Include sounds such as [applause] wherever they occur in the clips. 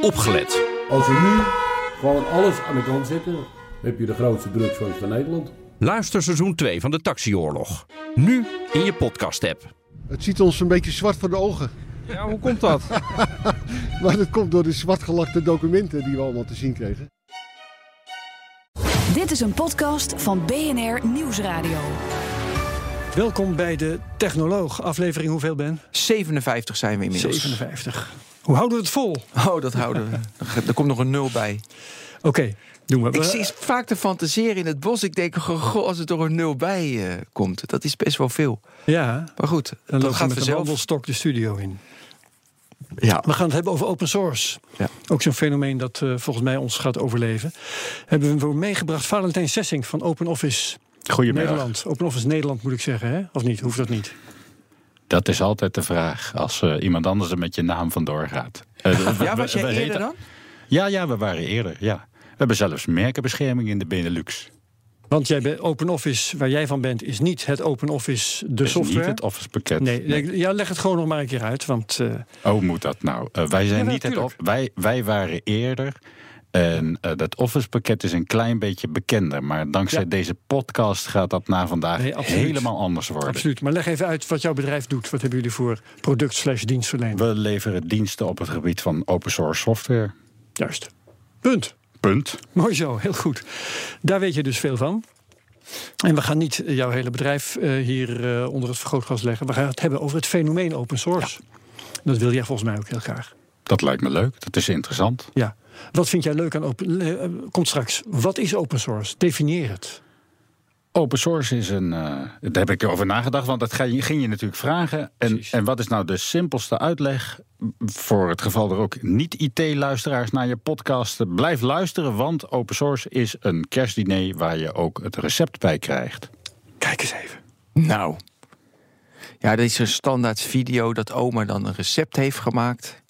opgelet. Als we nu gewoon alles aan de kant zetten, heb je de grootste drugsfans van Nederland. Luister seizoen 2 van de Taxioorlog. Nu in je podcast-app. Het ziet ons een beetje zwart voor de ogen. Ja, hoe komt dat? [laughs] Maar dat komt door de zwartgelakte documenten die we allemaal te zien kregen. Dit is een podcast van BNR Nieuwsradio. Welkom bij de Technoloog. Aflevering hoeveel ben? 57 zijn we inmiddels. 57. Hoe houden we het vol? Oh, dat houden we. [laughs] Er komt nog een nul bij. Oké, doen we. Ik zie vaak te fantaseren in het bos. Ik denk, goh, als er er een nul bij uh, komt. Dat is best wel veel. Ja. Maar goed, dan dat gaat met vanzelf. een wandelstok de studio in. Ja. We gaan het hebben over open source. Ja. Ook zo'n fenomeen dat uh, volgens mij ons gaat overleven. Hebben we voor meegebracht Valentijn Sessing van Open Office Goedemiddag. Nederland. Open Office Nederland moet ik zeggen, hè? Of niet? Hoeft dat niet? Dat is altijd de vraag als uh, iemand anders er met je naam vandoor gaat. [laughs] Uh, ja, was jij eerder heten... dan? Ja, ja, we waren eerder, ja. We hebben zelfs merkenbescherming in de Benelux. Want jij bent Open Office, waar jij van bent, is niet het Open Office, de is software. Niet het Office pakket. Nee, nee. Ja, leg het gewoon nog maar een keer uit. Want, uh... Oh, moet dat nou? Uh, wij zijn ja, niet het. Wij, wij waren eerder. En uh, dat Office pakket is een klein beetje bekender. Maar dankzij ja. deze podcast gaat dat na vandaag nee, helemaal anders worden. Absoluut. Maar leg even uit wat jouw bedrijf doet. Wat hebben jullie voor product slash dienstverlening? We leveren diensten op het gebied van open source software. Juist. Punt. Punt. Mooi zo, heel goed. Daar weet je dus veel van. En we gaan niet jouw hele bedrijf uh, hier uh, onder het vergrootglas leggen. We gaan het hebben over het fenomeen open source. Ja. Dat wil jij volgens mij ook heel graag. Dat lijkt me leuk. Dat is interessant. Ja. Wat vind jij leuk aan open... Uh, komt straks. Wat is open source? Definieer het. Open source is een. Uh, daar heb ik over nagedacht, want dat ging je natuurlijk vragen. En, en wat is nou de simpelste uitleg? Voor het geval er ook niet-IT-luisteraars naar je podcast. Blijf luisteren, want open source is een kerstdiner waar je ook het recept bij krijgt. Kijk eens even. Nou. Ja, dit is een standaard video dat oma dan een recept heeft gemaakt.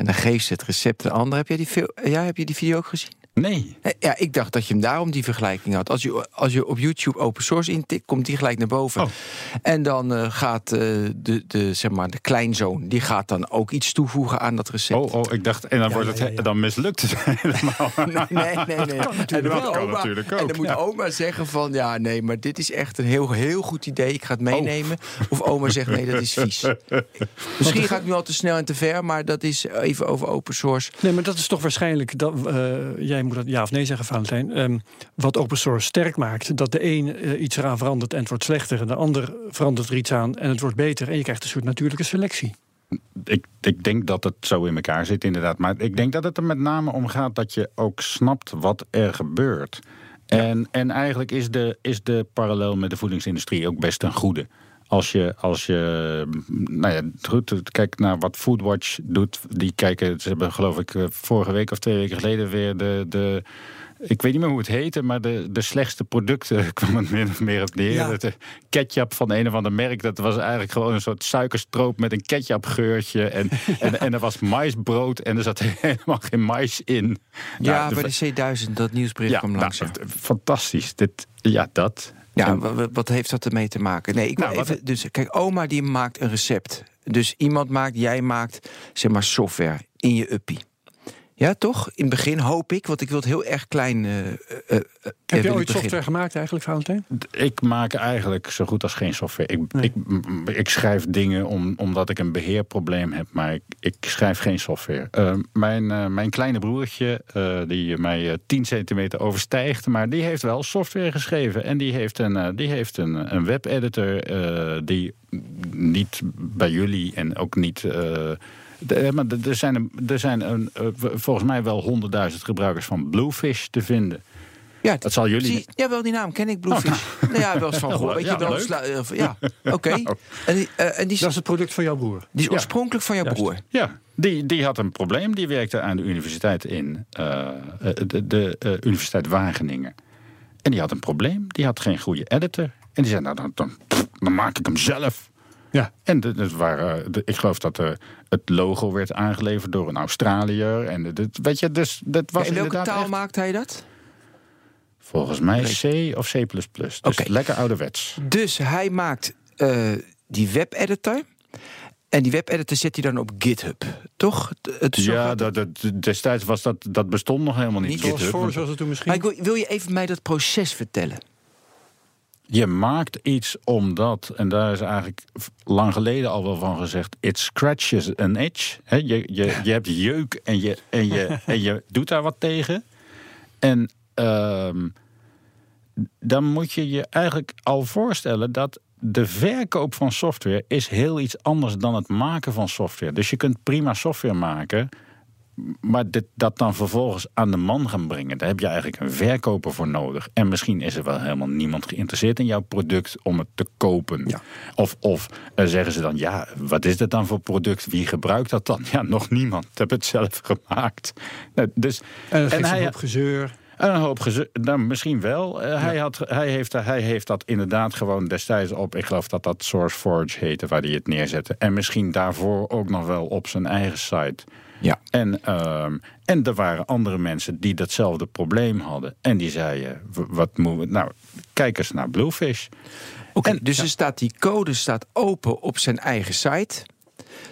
En dan geeft ze het recept de ander. Heb, jij die, ja, heb je die video ook gezien? Nee. Ja, ik dacht dat je hem daarom die vergelijking had. Als je, als je op YouTube open source intikt, komt die gelijk naar boven. Oh. En dan uh, gaat uh, de, de, zeg maar, de kleinzoon, die gaat dan ook iets toevoegen aan dat recept. Oh, oh ik dacht, en dan, ja, wordt het, ja, ja, dan mislukt het [laughs] helemaal. [laughs] nee, nee, nee. nee. Dat kan natuurlijk, en wel. Oma, natuurlijk ook. En dan moet oma zeggen van, ja, nee, maar dit is echt een heel, heel goed idee. Ik ga het meenemen. Oh. Of oma zegt, nee, dat is vies. [laughs] Misschien ga ik nu al te snel en te ver, maar dat is even over open source. Nee, maar dat is toch waarschijnlijk, dat, uh, jij moet dat ja of nee zeggen, Valentijn. Um, wat open source sterk maakt, dat de een uh, iets eraan verandert en het wordt slechter, en de ander verandert er iets aan en het wordt beter. En je krijgt een soort natuurlijke selectie. Ik, ik denk dat het zo in elkaar zit, inderdaad. Maar ik denk dat het er met name om gaat dat je ook snapt wat er gebeurt. Ja. En, en eigenlijk is de, is de parallel met de voedingsindustrie ook best een goede. Als je, als je nou ja, goed, kijk naar wat Foodwatch doet. Die kijken, ze hebben geloof ik vorige week of twee weken geleden weer de, de ik weet niet meer hoe het heette, maar de, de slechtste producten [laughs] kwam het min of meer op neer. Ja. De ketchup van een of ander merk, dat was eigenlijk gewoon een soort suikerstroop met een ketchupgeurtje. En, [laughs] en, en er was maisbrood en er zat [laughs] helemaal geen mais in. Ja, nou, bij de C1000, dat nieuwsbericht ja, kwam langs. Nou, fantastisch. Dit, ja, dat. Ja, wat heeft dat ermee te maken? Nee, ik nou, even. Dus kijk, oma die maakt een recept. Dus iemand maakt, jij maakt, zeg maar, software in je uppie. Ja, toch? In het begin hoop ik, want ik wil het heel erg klein. Uh, uh, Heb je ooit software gemaakt eigenlijk, Valentijn? Ik maak eigenlijk zo goed als geen software. Ik, nee. ik, ik schrijf dingen om, omdat ik een beheerprobleem heb, maar ik, ik schrijf geen software. Uh, mijn, mijn kleine broertje, die mij 10 centimeter overstijgt, maar die heeft wel software geschreven. En die heeft een, die heeft een, een webeditor die niet bij jullie en ook niet. De, maar er zijn, er zijn een, volgens mij wel honderdduizend gebruikers van Bluefish te vinden. Ja, dat zal jullie. Zie, ja, wel die naam ken ik, Bluefish. Oh, nou. nou ja, wel eens van [laughs] gehoord. Ja, wel sla, uh, ja, [laughs] oké. Okay. Nou. En, die, uh, en die, dat is het product van jouw broer. Die is oorspronkelijk van jouw Juist. broer. Ja, die, die had een probleem. Die werkte aan de universiteit in uh, de, de uh, Universiteit Wageningen. En die had een probleem. Die had geen goede editor. En die zei, nou, dan, dan, dan maak ik hem zelf. Ja. En de, de, waren, de, ik geloof dat de, het logo werd aangeleverd door een Australiër. En de, de, weet je, dus dat was In welke taal echt, maakt hij dat? Volgens mij C of C++. Dus Oké. lekker ouderwets. Dus hij maakt uh, die webeditor. En die webeditor zet hij dan op GitHub, toch? Het, ja, dat, dat, destijds was dat, dat bestond nog helemaal niet. Niet zoals voor, zoals het toen misschien. Maar wil, wil je even mij dat proces vertellen? Je maakt iets omdat, en daar is eigenlijk lang geleden al wel van gezegd, it scratches an itch. je, je, je hebt jeuk en je, en, je, [laughs] en je doet daar wat tegen. En ehm, dan moet je je eigenlijk al voorstellen dat de verkoop van software is heel iets anders dan het maken van software. Dus je kunt prima software maken, maar dit, dat dan vervolgens aan de man gaan brengen, daar heb je eigenlijk een verkoper voor nodig. En misschien is er wel helemaal niemand geïnteresseerd in jouw product om het te kopen. Ja. Of, of uh, zeggen ze dan, ja, wat is dit dan voor product? Wie gebruikt dat dan? [laughs] Ja, nog niemand. Ik heb het zelf gemaakt. Nou, dus, en, en hij, gezeur. Een hoop geze nou, misschien wel. Uh, hij, had, hij, heeft, hij heeft dat inderdaad gewoon destijds op. Ik geloof dat dat SourceForge heette, waar hij het neerzette. En misschien daarvoor ook nog wel op zijn eigen site. Ja. En, uh, en er waren andere mensen die datzelfde probleem hadden. En die zeiden: wat moeten we. Nou, kijk eens naar Bluefish. Oké, dus er staat die code staat open op zijn eigen site.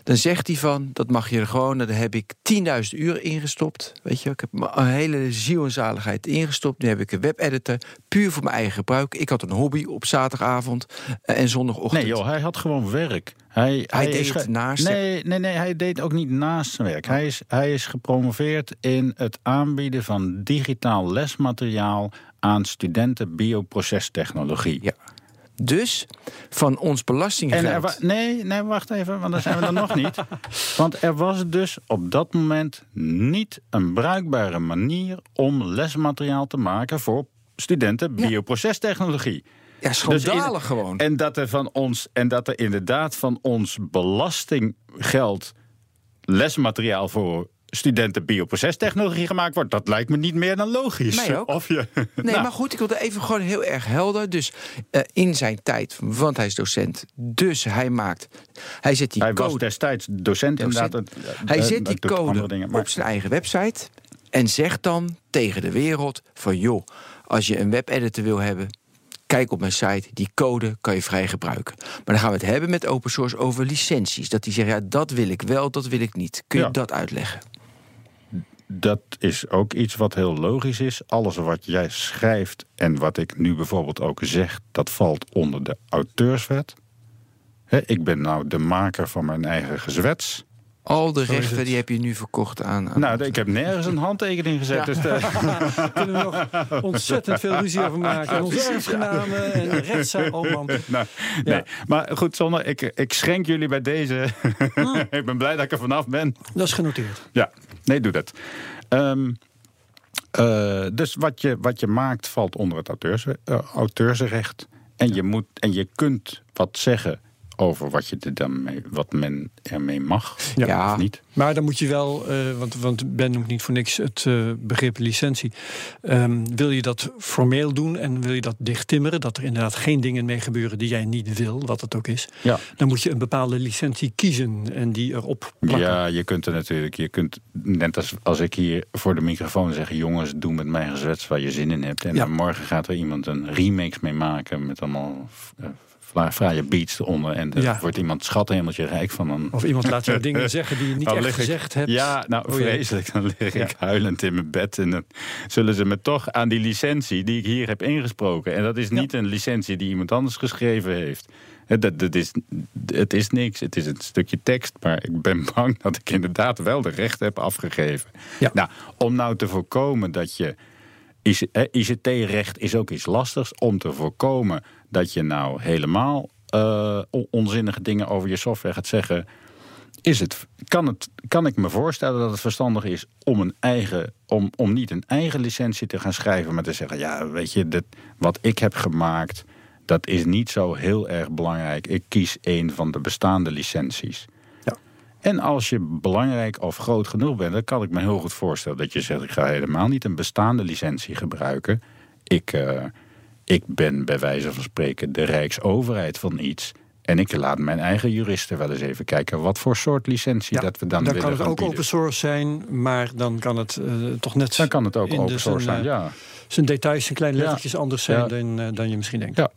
Dan zegt hij van, dat mag je er gewoon, daar heb ik 10.000 uur ingestopt. Weet je, ik heb een hele ziel en zaligheid ingestopt. Nu heb ik een webeditor, puur voor mijn eigen gebruik. Ik had een hobby op zaterdagavond eh, en zondagochtend. Nee joh, hij had gewoon werk. Hij, hij, deed naast nee, nee, nee, hij deed ook niet naast zijn werk. Hij is, hij is gepromoveerd in het aanbieden van digitaal lesmateriaal aan studenten bioprocestechnologie. Ja. Dus van ons belastinggeld. nee, nee, wacht even, want dan zijn we er nog niet. [laughs] Want er was dus op dat moment niet een bruikbare manier om lesmateriaal te maken voor studenten bioprocestechnologie. Ja, schandalig dus gewoon. En dat er van ons en dat er inderdaad van ons belastinggeld lesmateriaal voor studenten bioprocestechnologie gemaakt wordt. Dat lijkt me niet meer dan logisch. Mij ook. Of je, nee, [laughs] nou. maar goed, ik wilde even gewoon heel erg helder. Dus uh, in zijn tijd, want hij is docent, dus hij maakt... Hij zet die hij code... was destijds docent, inderdaad. hij zet die code dingen, op zijn eigen website... en zegt dan tegen de wereld van... joh, als je een webeditor wil hebben... Kijk op mijn site, die code kan je vrij gebruiken. Maar dan gaan we het hebben met open source over licenties. Dat die zeggen, ja, dat wil ik wel, dat wil ik niet. Kun je dat uitleggen? dat is ook iets wat heel logisch is. Alles wat jij schrijft en wat ik nu bijvoorbeeld ook zeg, dat valt onder de auteurswet. ik ben nou de maker van mijn eigen gezwets. Al de rechten die heb je nu verkocht aan. nou, ik heb nergens een handtekening gezet. Dus Daar [laughs] kunnen we nog ontzettend veel ruzie over maken. Onze erfgenamen en rechtszaak. [laughs] Oh man. Nou, nee. Maar goed, zonder, ik, ik schenk jullie bij deze. Hm. [laughs] ik ben blij dat ik er vanaf ben. Dat is genoteerd. Ja, nee, doe dat. Um, uh, dus wat je, wat je maakt valt onder het auteurs, uh, auteursrecht. En, je moet, en je kunt wat zeggen over wat, je er dan mee, wat men ermee mag ja. of niet. Maar dan moet je wel, uh, want, want Ben noemt niet voor niks het uh, begrip licentie. Um, wil je dat formeel doen en wil je dat dichttimmeren, dat er inderdaad geen dingen mee gebeuren die jij niet wil, wat het ook is, ja. dan moet je een bepaalde licentie kiezen en die erop plakken. Ja, je kunt er natuurlijk, je kunt net als, als ik hier voor de microfoon zeg, jongens, doe met mijn gezwets waar je zin in hebt. En dan morgen gaat er iemand een remix mee maken met allemaal uh, fraaie beats eronder. En er wordt iemand schattemeltje rijk van. Een... Of iemand laat je [laughs] dingen zeggen die je niet nou, echt gezegd hebt. Ja, nou oh, vreselijk. Dan lig ik huilend in mijn bed. En dan zullen ze me toch aan die licentie die ik hier heb ingesproken. En dat is niet een licentie die iemand anders geschreven heeft. Dat, dat is, het is niks. Het is een stukje tekst. Maar ik ben bang dat ik inderdaad wel de recht heb afgegeven. Ja. Nou, om nou te voorkomen dat je ICT-recht is ook iets lastigs om te voorkomen dat je nou helemaal uh, onzinnige dingen over je software gaat zeggen. Is het, kan, het, kan ik me voorstellen dat het verstandig is om, een eigen, om, om niet een eigen licentie te gaan schrijven, maar te zeggen: ja, weet je, dit, wat ik heb gemaakt, dat is niet zo heel erg belangrijk. Ik kies een van de bestaande licenties. En als je belangrijk of groot genoeg bent, dan kan ik me heel goed voorstellen dat je zegt: ik ga helemaal niet een bestaande licentie gebruiken. Ik, uh, ik ben bij wijze van spreken de rijksoverheid van iets. En ik laat mijn eigen juristen wel eens even kijken wat voor soort licentie dat we dan, dan willen Dan kan het ook open source zijn, maar dan kan het uh, toch net. Dan kan het ook open source zijn, ja. Zijn details en kleine lettertjes anders zijn dan, uh, dan je misschien denkt. Ja.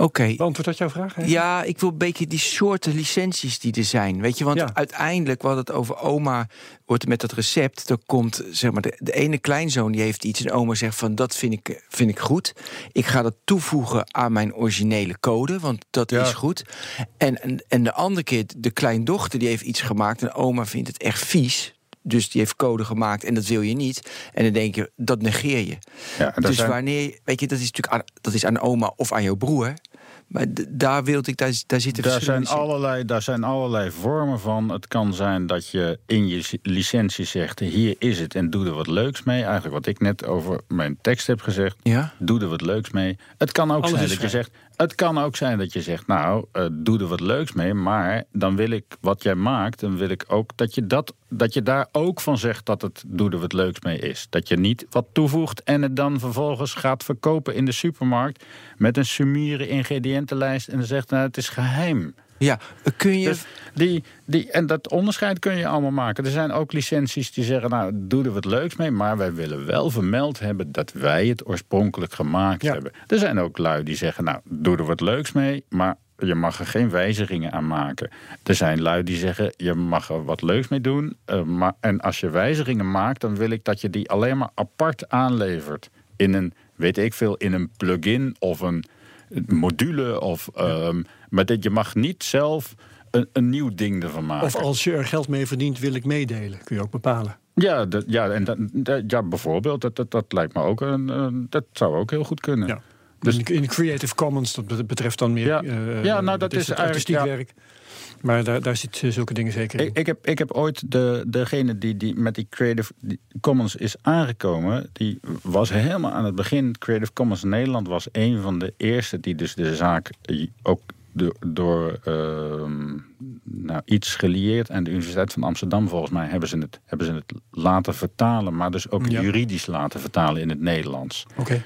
Oké. Beantwoord dat jouw vraag? Hè? Ja, ik wil een beetje die soorten licenties die er zijn. Weet je, want Ja. uiteindelijk, hadden het over oma, wordt met dat recept. Er komt, zeg maar, de, de ene kleinzoon die heeft iets en oma zegt van dat vind ik, vind ik goed. Ik ga dat toevoegen aan mijn originele code, want dat Ja. is goed. En, en, en de andere keer, de kleindochter die heeft iets gemaakt en oma vindt het echt vies. Dus die heeft code gemaakt en dat wil je niet. En dan denk je, dat negeer je. Ja, dus zijn- wanneer, weet je, dat is natuurlijk aan, dat is aan oma of aan jouw broer. Maar daar wilde ik, daar, daar zitten Daar zijn, allerlei, daar zijn allerlei vormen van. Het kan zijn dat je in je licentie zegt: hier is het en doe er wat leuks mee. Eigenlijk wat ik net over mijn tekst heb gezegd. Ja? Doe er wat leuks mee. Het kan ook Alles zijn dat je zegt. Het kan ook zijn dat je zegt, nou, eh, doe er wat leuks mee. Maar dan wil ik wat jij maakt, dan wil ik ook dat je, dat, dat je daar ook van zegt dat het doe er wat leuks mee is. Dat je niet wat toevoegt en het dan vervolgens gaat verkopen in de supermarkt met een sumiere ingrediëntenlijst en dan zegt, nou, het is geheim. Ja, kun je. Dus die, die, en dat onderscheid kun je allemaal maken. Er zijn ook licenties die zeggen, nou, doe er wat leuks mee... maar wij willen wel vermeld hebben dat wij het oorspronkelijk gemaakt Ja. hebben. Er zijn ook lui die zeggen, nou, doe er wat leuks mee... maar je mag er geen wijzigingen aan maken. Er zijn lui die zeggen, je mag er wat leuks mee doen... eh, maar, en als je wijzigingen maakt, dan wil ik dat je die alleen maar apart aanlevert... in een, weet ik veel, in een plugin of een module... of, ehm, maar dat je mag niet zelf een, een nieuw ding ervan maken. Of als je er geld mee verdient, wil ik meedelen. Kun je ook bepalen. Ja, dat, ja, en dat, dat- ja bijvoorbeeld, dat, dat, dat lijkt me ook een, een- dat zou ook heel goed kunnen. Ja. Dus- in Creative Commons, dat bet- betreft dan meer. Ja. eh, Ja, nou, dat is het, artistiek ja. werk. Maar daar, daar zit eh, zulke dingen zeker in. Ik, ik, heb, ik heb ooit de, degene die, die met die Creative Commons is aangekomen, die was helemaal aan het begin. Creative Commons Nederland was een van de eerste die dus de zaak ook door, door ehm, nou, iets gelieerd aan de Universiteit van Amsterdam, volgens mij, hebben ze het, hebben ze het laten vertalen, maar dus ook Ja. juridisch laten vertalen in het Nederlands. Oké.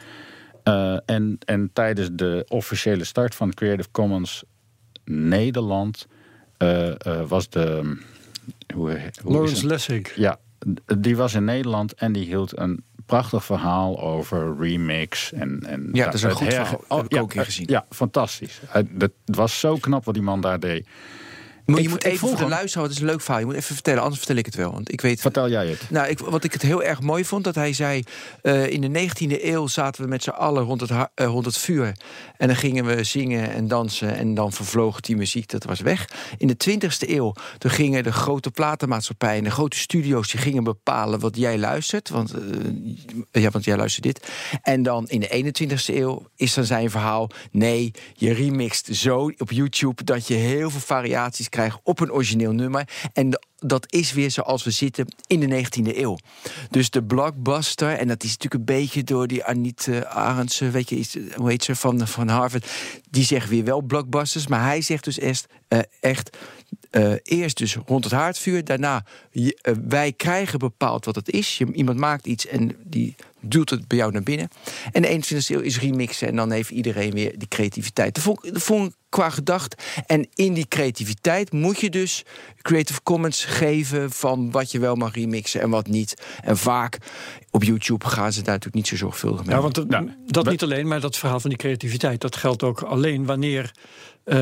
Eh, en, en tijdens de officiële start van Creative Commons Nederland eh, eh, was de. Hoe, Lawrence? Lessig. Ja, die was in Nederland en die hield een prachtig verhaal over remix. En, en Ja, dat is een goed verhaal. Heb ik ja, ook eh, gezien. Ja, fantastisch. Het was zo knap wat die man daar deed. Maar je Ik- moet even voor de luisteraar, het is een leuk verhaal. Je moet even vertellen, anders vertel ik het wel. Want ik weet. Vertel jij het. Nou, ik, wat ik het heel erg mooi vond, dat hij zei... eh, in de 19e eeuw zaten we met z'n allen rond het, eh, rond het vuur. En dan gingen we zingen en dansen en dan vervloog die muziek, dat was weg. In de 20e eeuw, toen gingen de grote platenmaatschappijen... en de grote studio's, die gingen bepalen wat jij luistert. Want, eh, ja, want jij luistert dit. En dan in de 21e eeuw is dan zijn verhaal... nee, je remixt zo op YouTube... dat je heel veel variaties krijgt op een origineel nummer. En de- dat is weer zoals we zitten in de 19e eeuw. Dus de blockbuster, en dat is natuurlijk een beetje door die Aniet uh, Arendsen, weet je, hoe heet ze, van, van Harvard, die zeggen weer wel blockbusters, maar hij zegt dus echt, eh, echt eh, eerst dus rond het haardvuur, daarna eh, wij krijgen bepaald wat het is. Iemand maakt iets en die duwt het bij jou naar binnen. En de 21e eeuw is remixen en dan heeft iedereen weer die creativiteit. Dat vond, dat vond qua gedacht. En in die creativiteit moet je dus Creative Commons geven van wat je wel mag remixen en wat niet. En vaak op YouTube gaan ze daar natuurlijk niet zo zorgvuldig mee. Ja, want dat, Nou, dat niet alleen, maar dat verhaal van die creativiteit, dat geldt ook alleen wanneer eh,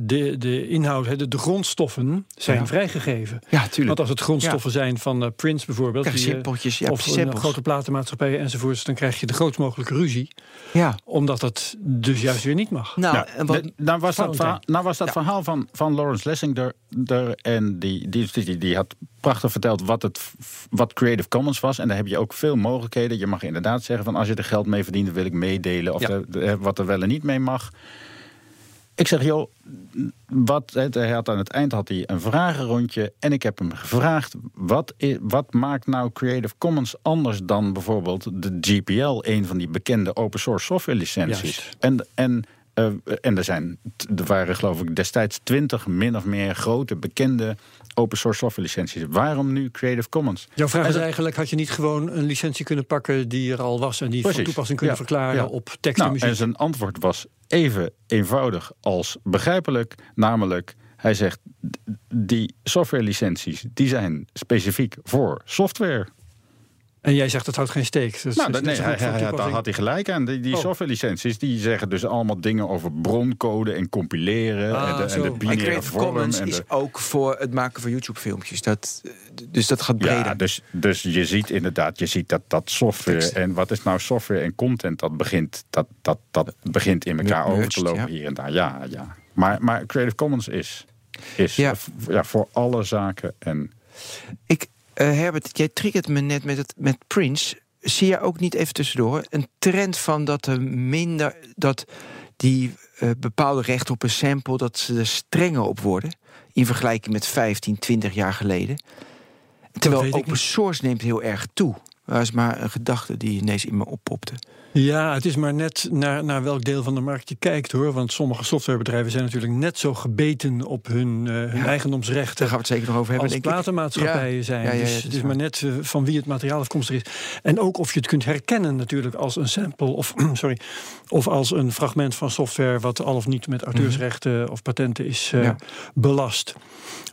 de, de inhoud, hè, de, de grondstoffen zijn Ja. vrijgegeven. ja, tuurlijk. Want als het grondstoffen zijn van eh, Prince bijvoorbeeld, Krijg je die, eh, ja, of een grote platenmaatschappijen enzovoorts, dan krijg je de grootst mogelijke ruzie, Ja. omdat dat dus juist weer niet mag. Nou, Nou, en wat, de- nou was dat, verhaal, nou was dat Ja. verhaal van, van Lawrence Lessing er, er- en die, die, die, die had prachtig verteld wat, het, wat Creative Commons was. En daar heb je ook veel mogelijkheden. Je mag inderdaad zeggen van als je er geld mee verdient, wil ik meedelen. Of Ja. de- de- wat er wel en niet mee mag. Ik zeg, joh, wat, hij had aan het eind had hij een vragenrondje. En ik heb hem gevraagd, wat, i- wat maakt nou Creative Commons anders dan bijvoorbeeld de GPL, een van die bekende open source software licenties. Juist. En, en, eh, en er, zijn, er waren geloof ik destijds twintig min of meer grote bekende open source software licenties. Waarom nu Creative Commons? Jouw vraag En is dat- eigenlijk, had je niet gewoon een licentie kunnen pakken die er al was en die van Precies. toepassing kunnen Ja. verklaren Ja. op tekst en Nou, muziek? en zijn antwoord was even eenvoudig als begrijpelijk. Namelijk, hij zegt, die software licenties die zijn specifiek voor software. En jij zegt dat houdt geen steek. Dus nou, is dat, nee, hij, hij- daar had hij gelijk aan. Die, die Oh. softwarelicenties die zeggen dus allemaal dingen over broncode en compileren. Ah, en, de, en zo. de binaire Creative vorm. Commons en is de, ook voor het maken van YouTube-filmpjes. Dat, dus dat gaat breder. ja, dus, dus je ziet inderdaad, je ziet dat, dat software. En wat is nou software en content? Dat begint, dat, dat, dat begint in elkaar Merged, over te lopen ja. hier en daar. Ja, ja. Maar, maar Creative Commons is, is Ja. voor alle zaken. En Ik, Herbert, jij triggert me net met, het, met Prince. Zie je ook niet even tussendoor een trend van dat er minder dat die eh, bepaalde rechten op een sample dat ze er strenger op worden in vergelijking met 15, 20 jaar geleden. Terwijl open source neemt heel erg toe. Dat is maar een gedachte die ineens in me oppopte. Ja, het is maar net naar, naar welk deel van de markt je kijkt hoor. Want sommige softwarebedrijven zijn natuurlijk net zo gebeten op hun, eh, hun Ja. eigendomsrechten. Daar gaan we het zeker nog over hebben. als platenmaatschappijen Ja. zijn. Ja, dus het is maar net eh, van wie het materiaal afkomstig is. En ook of je het kunt herkennen natuurlijk als een sample of, [clears throat] sorry, of als een fragment van software wat al of niet met auteursrechten of patenten is eh, Mhm. Belast.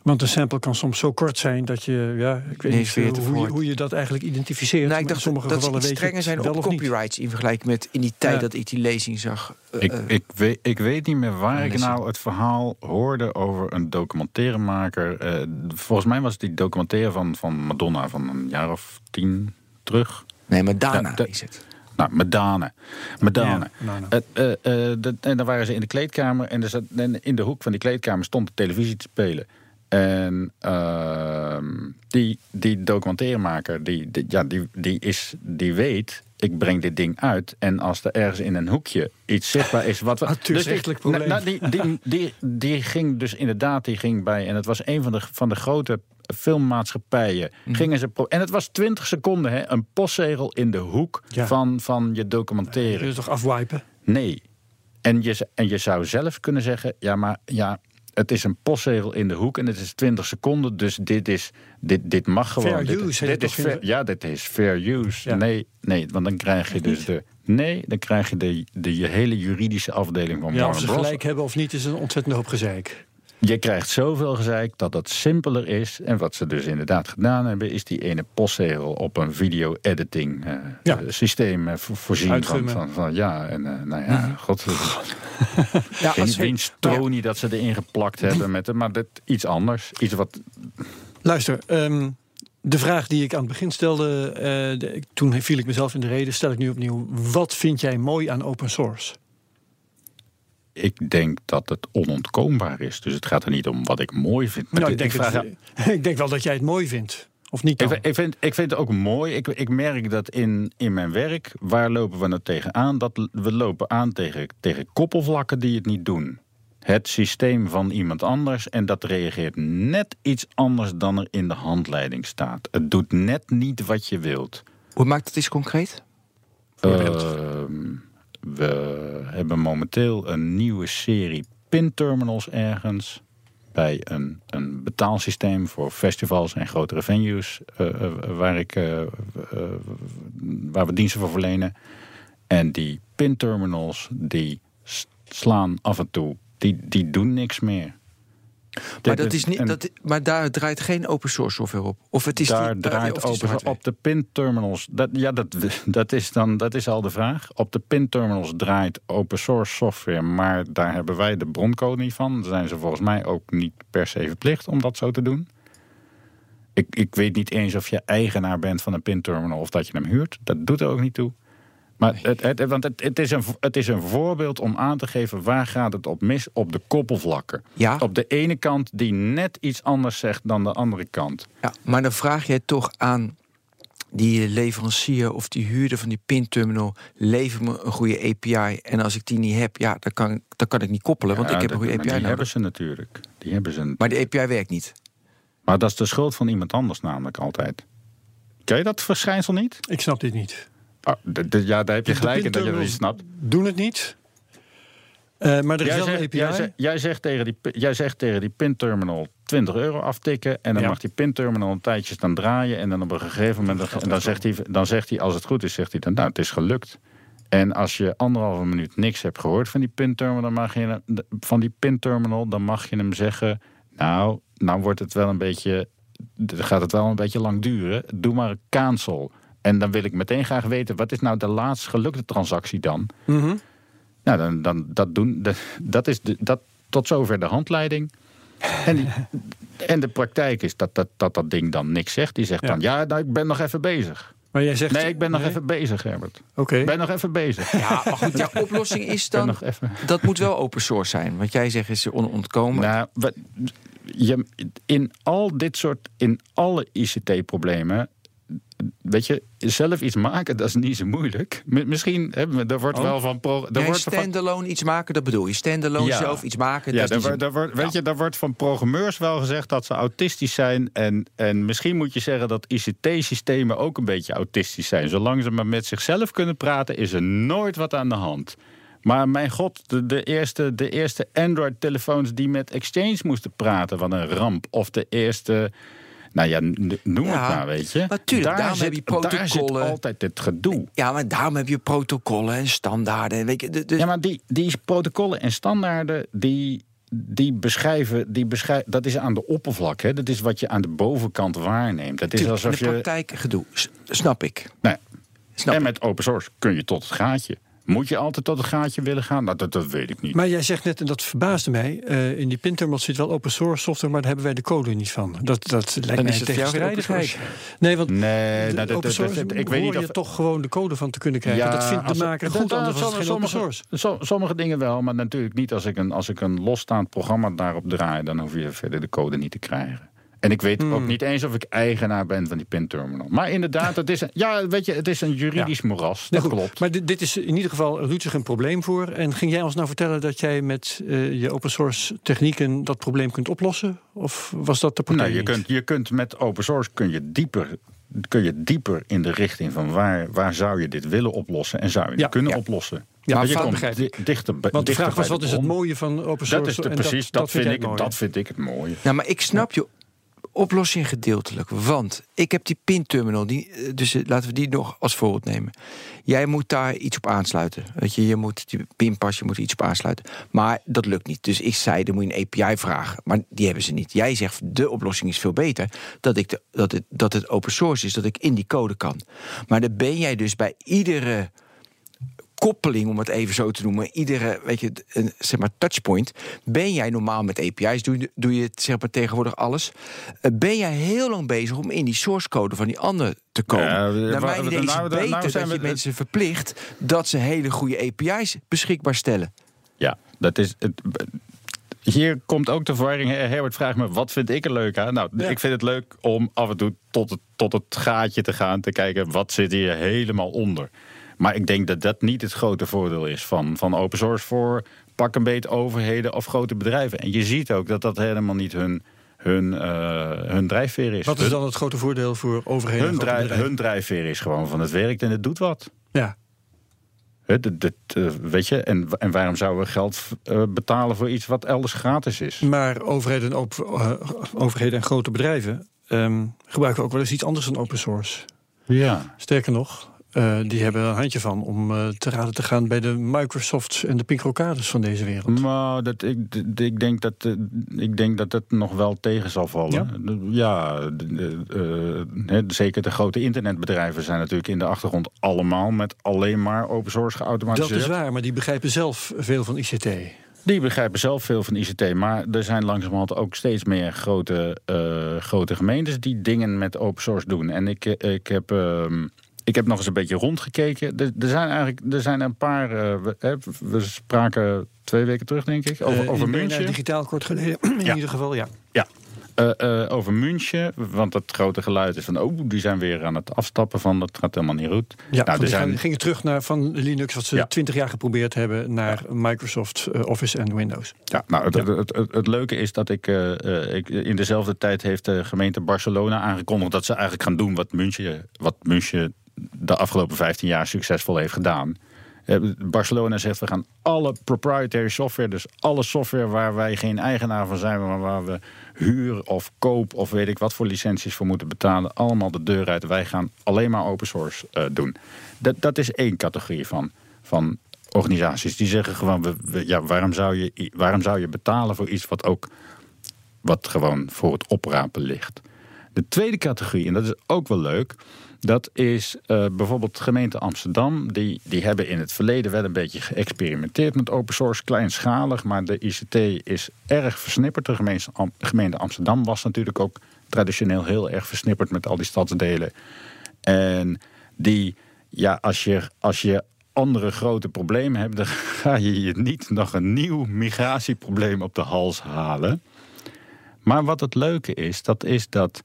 Want een sample kan soms zo kort zijn dat je, ja, ik weet Nee, niet hoe, je, voort. hoe je dat eigenlijk identificeert. Nou, ik dacht sommige dat gevallen weet strenger zijn wel op of niet. copyrights in vergelijking met in die tijd Ja. dat ik die lezing zag. eh, ik, eh, ik, weet, ik weet niet meer waar ik nou het verhaal hoorde over een documentairemaker. Eh, volgens mij was het die documentaire van, van Madonna van een jaar of tien terug. nee, daarna Ja, is het. Nou, Madane. Madane. Ja, eh, eh, en dan waren ze in de kleedkamer en, er zat, en in de hoek van die kleedkamer stond de televisie te spelen. En ehm, die, die documentairemaker, die, die, ja, die, die, is, die weet, ik breng dit ding uit. En als er ergens in een hoekje iets zichtbaar is... Wat we, [laughs] Auteursrechtelijk die, probleem. nou, die, die, die, die ging dus inderdaad die ging bij... En het was een van de, van de grote filmmaatschappijen. Mhm. Gingen ze, en het was 20 seconden, hè, een postzegel in de hoek Ja. van, van je Kun documentaire. je toch afwipen? Nee. En je, en je zou zelf kunnen zeggen: ja, maar ja, het is een postzegel in de hoek en het is 20 seconden, dus dit, is, dit, dit mag gewoon. Fair dit, use, dit is fair, de- ja, dit is fair use. Ja. Nee, nee, want dan krijg je dus de. Nee, dan krijg je de, de hele juridische afdeling van Ja, of Warner ze Bros. gelijk hebben of niet, is een ontzettend hoop gezeik. Je krijgt zoveel gezeik dat het simpeler is. En wat ze dus inderdaad gedaan hebben, is die ene postzegel op een video-editing eh, Ja. eh, systeem eh, vo- voorzien van, van, van ja. En nou ja, god. [laughs] Ja, Geen als- winsttronie dat ze erin geplakt hebben. Met, maar dit, iets anders. Iets wat. Luister, ehm, de vraag die ik aan het begin stelde, de- toen viel ik mezelf in de reden, stel ik nu opnieuw. Wat vind jij mooi aan open source? Ik denk dat het onontkoombaar is. Dus het gaat er niet om wat ik mooi vind. Maar Nou, ik, ik, denk vraag, het- ik denk wel dat jij het mooi vindt. Of niet ik, ik, vind, ik vind het ook mooi. Ik, ik merk dat in, in mijn werk. Waar lopen we nou tegenaan? Dat we lopen aan tegen, tegen koppelvlakken die het niet doen. Het systeem van iemand anders. En dat reageert net iets anders dan er in de handleiding staat. Het doet net niet wat je wilt. Hoe maakt het eens concreet? Ehm, we hebben momenteel een nieuwe serie pinterminals ergens. Bij een, een betaalsysteem voor festivals en grotere venues. eh, eh, waar, ik, eh, waar we diensten voor verlenen. En die pinterminals die slaan af en toe. Die, die doen niks meer. Maar, dat is niet, dat, maar daar draait geen open source software op. Of het is daar die, eh, draait open op de pinterminals. Dat, ja, dat, dat, is dan, dat is al de vraag. Op de pinterminals draait open source software, maar daar hebben wij de broncode niet van. Daar zijn ze volgens mij ook niet per se verplicht om dat zo te doen. Ik, ik weet niet eens of je eigenaar bent van een pinterminal of dat je hem huurt. Dat doet er ook niet toe. Maar het, het, want het, het, is een, het is een voorbeeld om aan te geven waar gaat het op mis op de koppelvlakken. Ja. Op de ene kant die net iets anders zegt dan de andere kant. Ja, maar dan vraag jij toch aan die leverancier of die huurder van die pinterminal... lever me een goede API. En als ik die niet heb, ja, dan kan, dan kan ik niet koppelen. want Ja, ik heb een goede API Die hebben ze natuurlijk. Die hebben ze. Maar die API werkt niet. Maar dat is de schuld van iemand anders namelijk altijd. Ken je dat verschijnsel niet? Ik snap dit niet. D- ja, daar heb je gelijk in dat je dat niet snapt. Doen het niet. Eh, maar er is Jij wel een zegt, API. jij, zegt, jij, zegt tegen die, jij zegt tegen die pinterminal 20 euro aftikken. En dan Ja. mag die pinterminal een tijdje staan draaien. En dan op een gegeven moment. En dan zegt, hij, dan zegt hij, als het goed is, zegt hij dan, nou, het is gelukt. En als je anderhalve minuut niks hebt gehoord van die pinterminal, dan mag je, van die pinterminal, dan mag je hem zeggen. Nou, nou wordt het wel een beetje. Dan gaat het wel een beetje lang duren. Doe maar een cancel. En dan wil ik meteen graag weten, wat is nou de laatst gelukte transactie dan? Mhm. Nou, dan, dan dat doen, dat, dat is de, dat, tot zover de handleiding. En, die, [laughs] en de praktijk is dat dat, dat dat ding dan niks zegt. Die zegt Ja. dan, ja, nou, ik ben nog even bezig. Maar jij zegt... Nee, ik ben nog Nee? even bezig, Herbert. Oké. Ik ben nog even bezig. Ja, maar goed, jouw [laughs] oplossing is dan... nog even... Dat moet wel open source zijn. Wat jij zegt is onontkomen. Nou, wat- je, in al dit soort, in alle ICT-problemen, weet je, zelf iets maken, dat is niet zo moeilijk. Mi- Misschien, hè, er wordt Oh. wel van... Pro, wordt van standalone iets maken, dat bedoel je. Standalone Ja. zelf iets maken, ja, dat daar daar weet je, daar wordt van programmeurs wel gezegd dat ze autistisch zijn. En, en misschien moet je zeggen dat ICT-systemen ook een beetje autistisch zijn. Zolang ze maar met zichzelf kunnen praten, is er nooit wat aan de hand. Maar mijn god, de, de eerste, de eerste Android-telefoons die met Exchange moesten praten, wat een ramp. Of de eerste, nou ja, noem Ja, het maar, weet je. maar tuurlijk, daar daarom zit, heb je Daar protocollen. altijd het gedoe. Ja, maar daarom heb je protocollen en standaarden. Weet je, de, de- Ja, maar die, die protocollen en standaarden, die, die beschrijven, die beschrijven, dat is aan de oppervlak. Hè? Dat is wat je aan de bovenkant waarneemt. Dat is tuurlijk, in alsof de je. praktijk gedoe. Snap ik. Nee. Snap En ik. met open source kun je tot het gaatje. Moet je altijd tot het gaatje willen gaan? Nou, dat, dat weet ik niet. Maar jij zegt net, en dat verbaasde mij, eh, in die pinterminal zit wel open source software, maar daar hebben wij de code niet van. Dat, dat lijkt Dan mij tegenstrijdigheid. Nee, want Nee, de nou, dat- open source dat- ik hoor weet niet je of- toch gewoon de code van te kunnen krijgen. dat vindt de maker dat- goed, dat- anders was het geen open sommige, source. so- sommige dingen wel, maar natuurlijk niet als ik, een, als ik een losstaand programma daarop draai. Dan hoef je verder de code niet te krijgen. En ik weet Hmm. ook niet eens of ik eigenaar ben van die pinterminal. Maar inderdaad, het is een, ja, weet je, het is een juridisch moeras. Nee, Dat klopt. Maar dit, dit is in ieder geval zich een probleem voor. En ging jij ons nou vertellen dat jij met eh, je open source technieken dat probleem kunt oplossen? Of was dat de partij Nee, je niet? kunt, je kunt met open source kun je dieper, kun je dieper in de richting van waar, waar zou je dit willen oplossen en zou je Ja, het kunnen ja. oplossen. Ja, Want je komt dichter, bij- Want de dichter vraag was, wat is het mooie van open source? Dat is de, En precies, dat, vind ik, mooi. dat vind ik het mooie. Nou, maar ik snap je oplossing gedeeltelijk. Want ik heb die pinterminal, die, eh, dus eh, laten we die nog als voorbeeld nemen. Jij moet daar iets op aansluiten. Weet je, je moet die pinpas, je moet iets op aansluiten. Maar dat lukt niet. Dus ik zei, dan moet je een API vragen. Maar die hebben ze niet. Jij zegt, de oplossing is veel beter. Dat, ik dat, het, dat het open source is, dat ik in die code kan. Maar dan ben jij dus bij iedere koppeling, om het even zo te noemen, iedere weet je, een, zeg maar, touchpoint, ben jij normaal met API's, doe, je- doe je het zeg maar, tegenwoordig alles, eh, ben jij heel lang bezig om in die source code van die ander te komen. Ja, Naar mijn idee is nou, het nou beter zijn dat je mensen verplicht dat ze hele goede API's beschikbaar stellen. Ja, dat is het. Hier komt ook de verwarring. Herbert vraagt me, wat vind ik er leuk aan? Nou, Ja. ik vind het leuk om af en toe tot het, tot het gaatje te gaan... te kijken, wat zit hier helemaal onder? Maar ik denk dat dat niet het grote voordeel is van, van open source... voor pak een beet overheden of grote bedrijven. En je ziet ook dat dat helemaal niet hun, hun, eh, hun drijfveer is. Wat is dan het grote voordeel voor overheden? en hun, drijf, bedrijven? hun drijfveer is gewoon van het werkt en het doet wat. Ja. Dat, eh, weet je, en, en waarom zouden we geld eh, betalen voor iets wat elders gratis is? Maar overheden en, open, eh, overheden en grote bedrijven ehm, gebruiken ook wel eens iets anders dan open source. Ja. Sterker nog, eh, die hebben er een handje van om eh, te raden te gaan bij de Microsofts en de Pincrocades van deze wereld. Maar dat, ik, ik, denk dat, eh, ik denk dat het nog wel tegen zal vallen. Ja, zeker de grote internetbedrijven zijn natuurlijk in de achtergrond allemaal met alleen maar open source Dat geautomatiseerd. is waar, maar die begrijpen zelf veel van ICT. Die begrijpen zelf veel van ICT, maar er zijn langzamerhand ook steeds meer grote, grote gemeentes die dingen met open source doen. En ik, ik, heb, ehm, ik heb nog eens een beetje rondgekeken. Er, er zijn eigenlijk er zijn een paar. eh, we, we spraken twee weken terug, denk ik, over, Eh, over München. digitaal kort geleden, [clears throat] in Ja. ieder geval, ja. Ja. Eh, over München, want het grote geluid is van... oh, die zijn weer aan het afstappen van, dat gaat helemaal niet goed. Ja, nou, er zijn, gingen terug naar van Linux, wat ze Ja. twintig jaar geprobeerd hebben, naar Microsoft Office en Windows. Ja, nou, het, Het, het, het leuke is dat ik, ik... In dezelfde tijd heeft de gemeente Barcelona aangekondigd... dat ze eigenlijk gaan doen wat München, wat München de afgelopen 15 jaar succesvol heeft gedaan. Eh, Barcelona zegt, we gaan alle proprietary software... dus alle software waar wij geen eigenaar van zijn... maar waar we huur of koop of weet ik wat voor licenties voor moeten betalen... allemaal de deur uit. Wij gaan alleen maar open source eh, doen. Dat, dat is één categorie van, van organisaties. Die zeggen gewoon, we, ja, waarom, zou je, waarom zou je betalen voor iets wat ook wat gewoon voor het oprapen ligt? De tweede categorie, en dat is ook wel leuk, Dat is uh, bijvoorbeeld de gemeente Amsterdam. Die, die hebben in het verleden wel een beetje geëxperimenteerd met open source, kleinschalig. Maar de ICT is erg versnipperd. De gemeente, gemeente Amsterdam was natuurlijk ook traditioneel heel erg versnipperd met al die stadsdelen. En die, ja, als je, als je andere grote problemen hebt, dan [laughs] ga je je niet nog een nieuw migratieprobleem op de hals halen. Maar wat het leuke is, dat is dat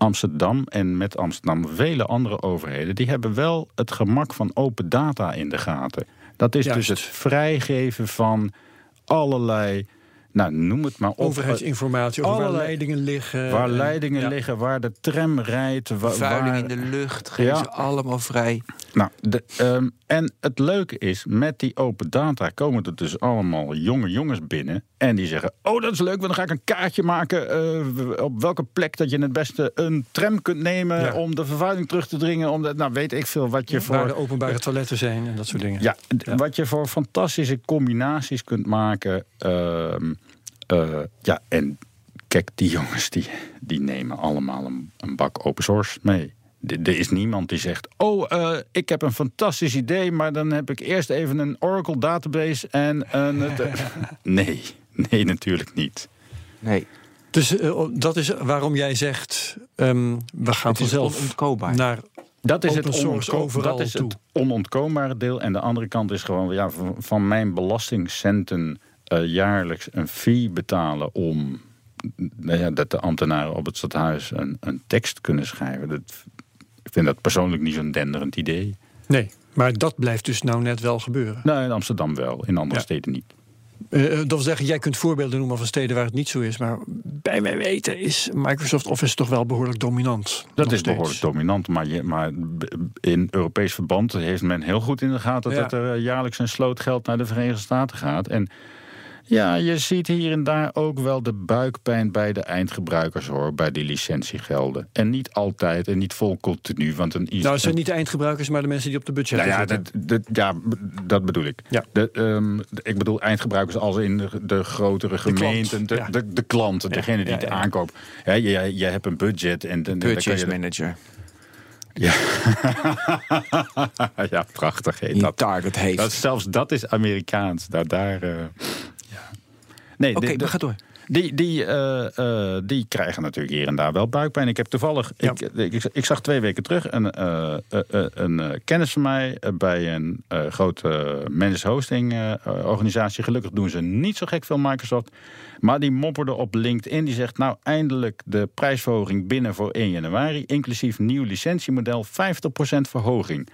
Amsterdam en met Amsterdam vele andere overheden, die hebben wel het gemak van open data in de gaten. Dat is dus het vrijgeven van allerlei nou, noem het maar op. Overheidsinformatie over waar leidingen liggen. Waar leidingen liggen, waar de tram rijdt. Waar, Vuiling in de lucht, geven ze allemaal vrij. Nou, de, ehm, en het leuke is, met die open data komen er dus allemaal jonge jongens binnen. En die zeggen, oh dat is leuk, want dan ga ik een kaartje maken... Uh, op welke plek dat je het beste een tram kunt nemen... om de vervuiling terug te dringen. Om de, nou, weet ik veel wat je voor... Waar de openbare toiletten zijn en dat soort dingen. Ja, wat je voor fantastische combinaties kunt maken... Uh, uh, ja, en kijk, die jongens die, die nemen allemaal een, een bak open source mee. Er is niemand die zegt: Oh, uh, ik heb een fantastisch idee, maar dan heb ik eerst even een Oracle database en een. [laughs] nee, nee, natuurlijk niet. Nee. Dus uh, dat is waarom jij zegt: um, we gaan vanzelf naar dat is, het, onontkoombare, dat is het onontkoombare deel. En de andere kant is gewoon: ja, van mijn belastingcenten uh, jaarlijks een fee betalen om nou ja, dat de ambtenaren op het stadhuis een, een tekst kunnen schrijven. Dat, ik vind dat persoonlijk niet zo'n denderend idee. Nee, maar dat blijft dus nou net wel gebeuren. Nou, in Amsterdam wel, in andere steden niet. Uh, dat wil zeggen, jij kunt voorbeelden noemen van steden waar het niet zo is. Maar bij mijn weten is Microsoft Office toch wel behoorlijk dominant. Dat is behoorlijk dominant. Maar, je, maar in Europees verband heeft men heel goed in de gaten dat er jaarlijks een sloot geld naar de Verenigde Staten gaat. En ja, je ziet hier en daar ook wel de buikpijn bij de eindgebruikers hoor, bij die licentiegelden. En niet altijd en niet vol continu. Want een nou, het zijn niet de eindgebruikers, maar de mensen die op de budget nou ja, dat, dat, ja, dat bedoel ik. Ja. De, um, ik bedoel eindgebruikers als in de, de grotere gemeenten, de, de, de, klanten, degene die het aankopen. Ja, je, je hebt een budget en de purchase manager. Ja, [laughs] ja prachtig heet dat. Target heeft. Dat, zelfs dat is Amerikaans. Daar, daar, uh, Nee, Oké, okay, ga door. Die, die, uh, uh, die krijgen natuurlijk hier en daar wel buikpijn. Ik heb toevallig, ik, ik, ik, zag twee weken terug een, uh, een kennis van mij bij een grote managed hosting organisatie. Gelukkig doen ze niet zo gek veel Microsoft. Maar die mopperde op LinkedIn. Die zegt nou eindelijk de prijsverhoging binnen voor 1 januari. Inclusief nieuw licentiemodel 50% verhoging.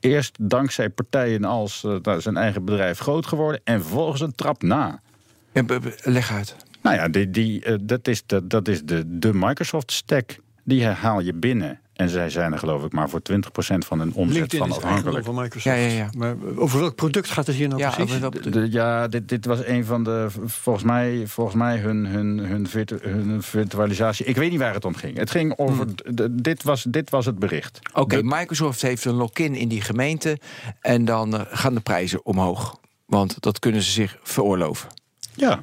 Eerst dankzij partijen als zijn eigen bedrijf groot geworden. En vervolgens een trap na. Leg uit. Nou ja, die, die, uh, dat is, de, dat is de, de Microsoft stack. Die haal je binnen. En zij zijn er geloof ik maar voor 20% van hun omzet LinkedIn van afhankelijk. van Microsoft. Ja, ja, ja. Maar over welk product gaat het hier nou ja, precies? De, ja, dit, dit was een van de, volgens mij, volgens mij hun, hun, hun, virtu, hun virtualisatie. Ik weet niet waar het om ging. Het ging over, hmm. de, dit, was, dit was het bericht. Oké, Microsoft heeft een lock-in in die gemeente. En dan uh, gaan de prijzen omhoog. Want dat kunnen ze zich veroorloven. Ja.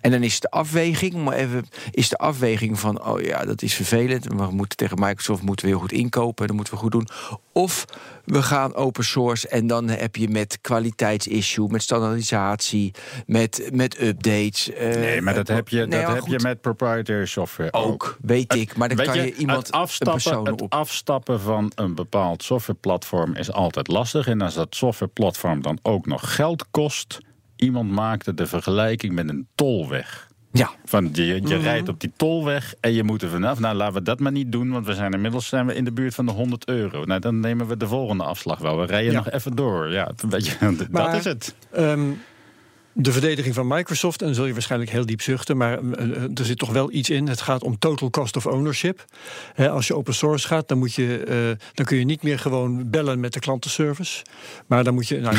En dan is de afweging, maar even, is de afweging van, oh ja, dat is vervelend. We moeten tegen Microsoft moeten we heel goed inkopen, dat moeten we goed doen. Of we gaan open source en dan heb je met kwaliteitsissue, met standaardisatie, met, met updates. Uh, nee, maar dat heb je, dat heb je met proprietary software ook. ook. Weet ik, maar dan kan je, iemand afstappen, het op. afstappen van een bepaald softwareplatform is altijd lastig. En als dat softwareplatform dan ook nog geld kost iemand maakte de vergelijking met een tolweg. Ja. Van je, je mhm. rijdt op die tolweg en je moet er vanaf. Nou, laten we dat maar niet doen, want we zijn inmiddels zijn we in de buurt van de 100 euro. Nou, dan nemen we de volgende afslag wel. We rijden nog even door. Ja, weet je, [laughs] dat is het. Um, de verdediging van Microsoft, en dan zul je waarschijnlijk heel diep zuchten, maar eh, eh, er zit toch wel iets in. Het gaat om total cost of ownership. als je open source gaat, dan, moet je, uh, dan kun je niet meer gewoon bellen met de klantenservice. Maar dan moet je. Nou,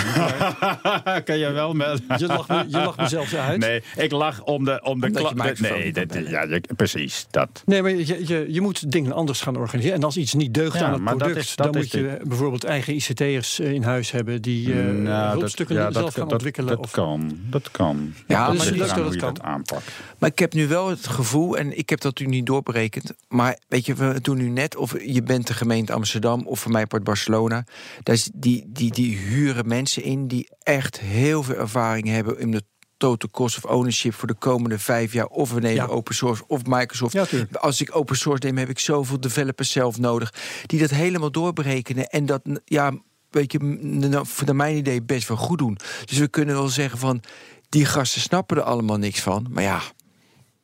[laughs] kan je wel met. Je lacht, me, je lacht mezelf uit. Nee, ik lach om de, om de klant. Nee, dat, ja, precies. Dat. Nee, maar je, je, je moet dingen anders gaan organiseren. En als iets niet deugt aan het product, is, dan moet je bijvoorbeeld eigen ICT'ers in huis hebben die uh, nou, hulpstukken dat, zelf gaan ontwikkelen. Dat, of... kan. Dat kan. Ja, dat leuk het dat kan. aanpakt. Maar ik heb nu wel het gevoel, en ik heb dat nu niet doorberekend. Maar weet je, we doen nu net of je bent de gemeente Amsterdam of voor mij part Barcelona. Daar is die, die, die huren mensen in die echt heel veel ervaring hebben in de total cost of ownership voor de komende vijf jaar. Of we nemen Ja. open source of Microsoft. Ja. Als ik open source neem, heb ik zoveel developers zelf nodig. Die dat helemaal doorberekenen. En dat, ja, weet je, nou, voor naar mijn idee best wel goed doen. Dus we kunnen wel zeggen van. Die gasten snappen er allemaal niks van. Maar ja,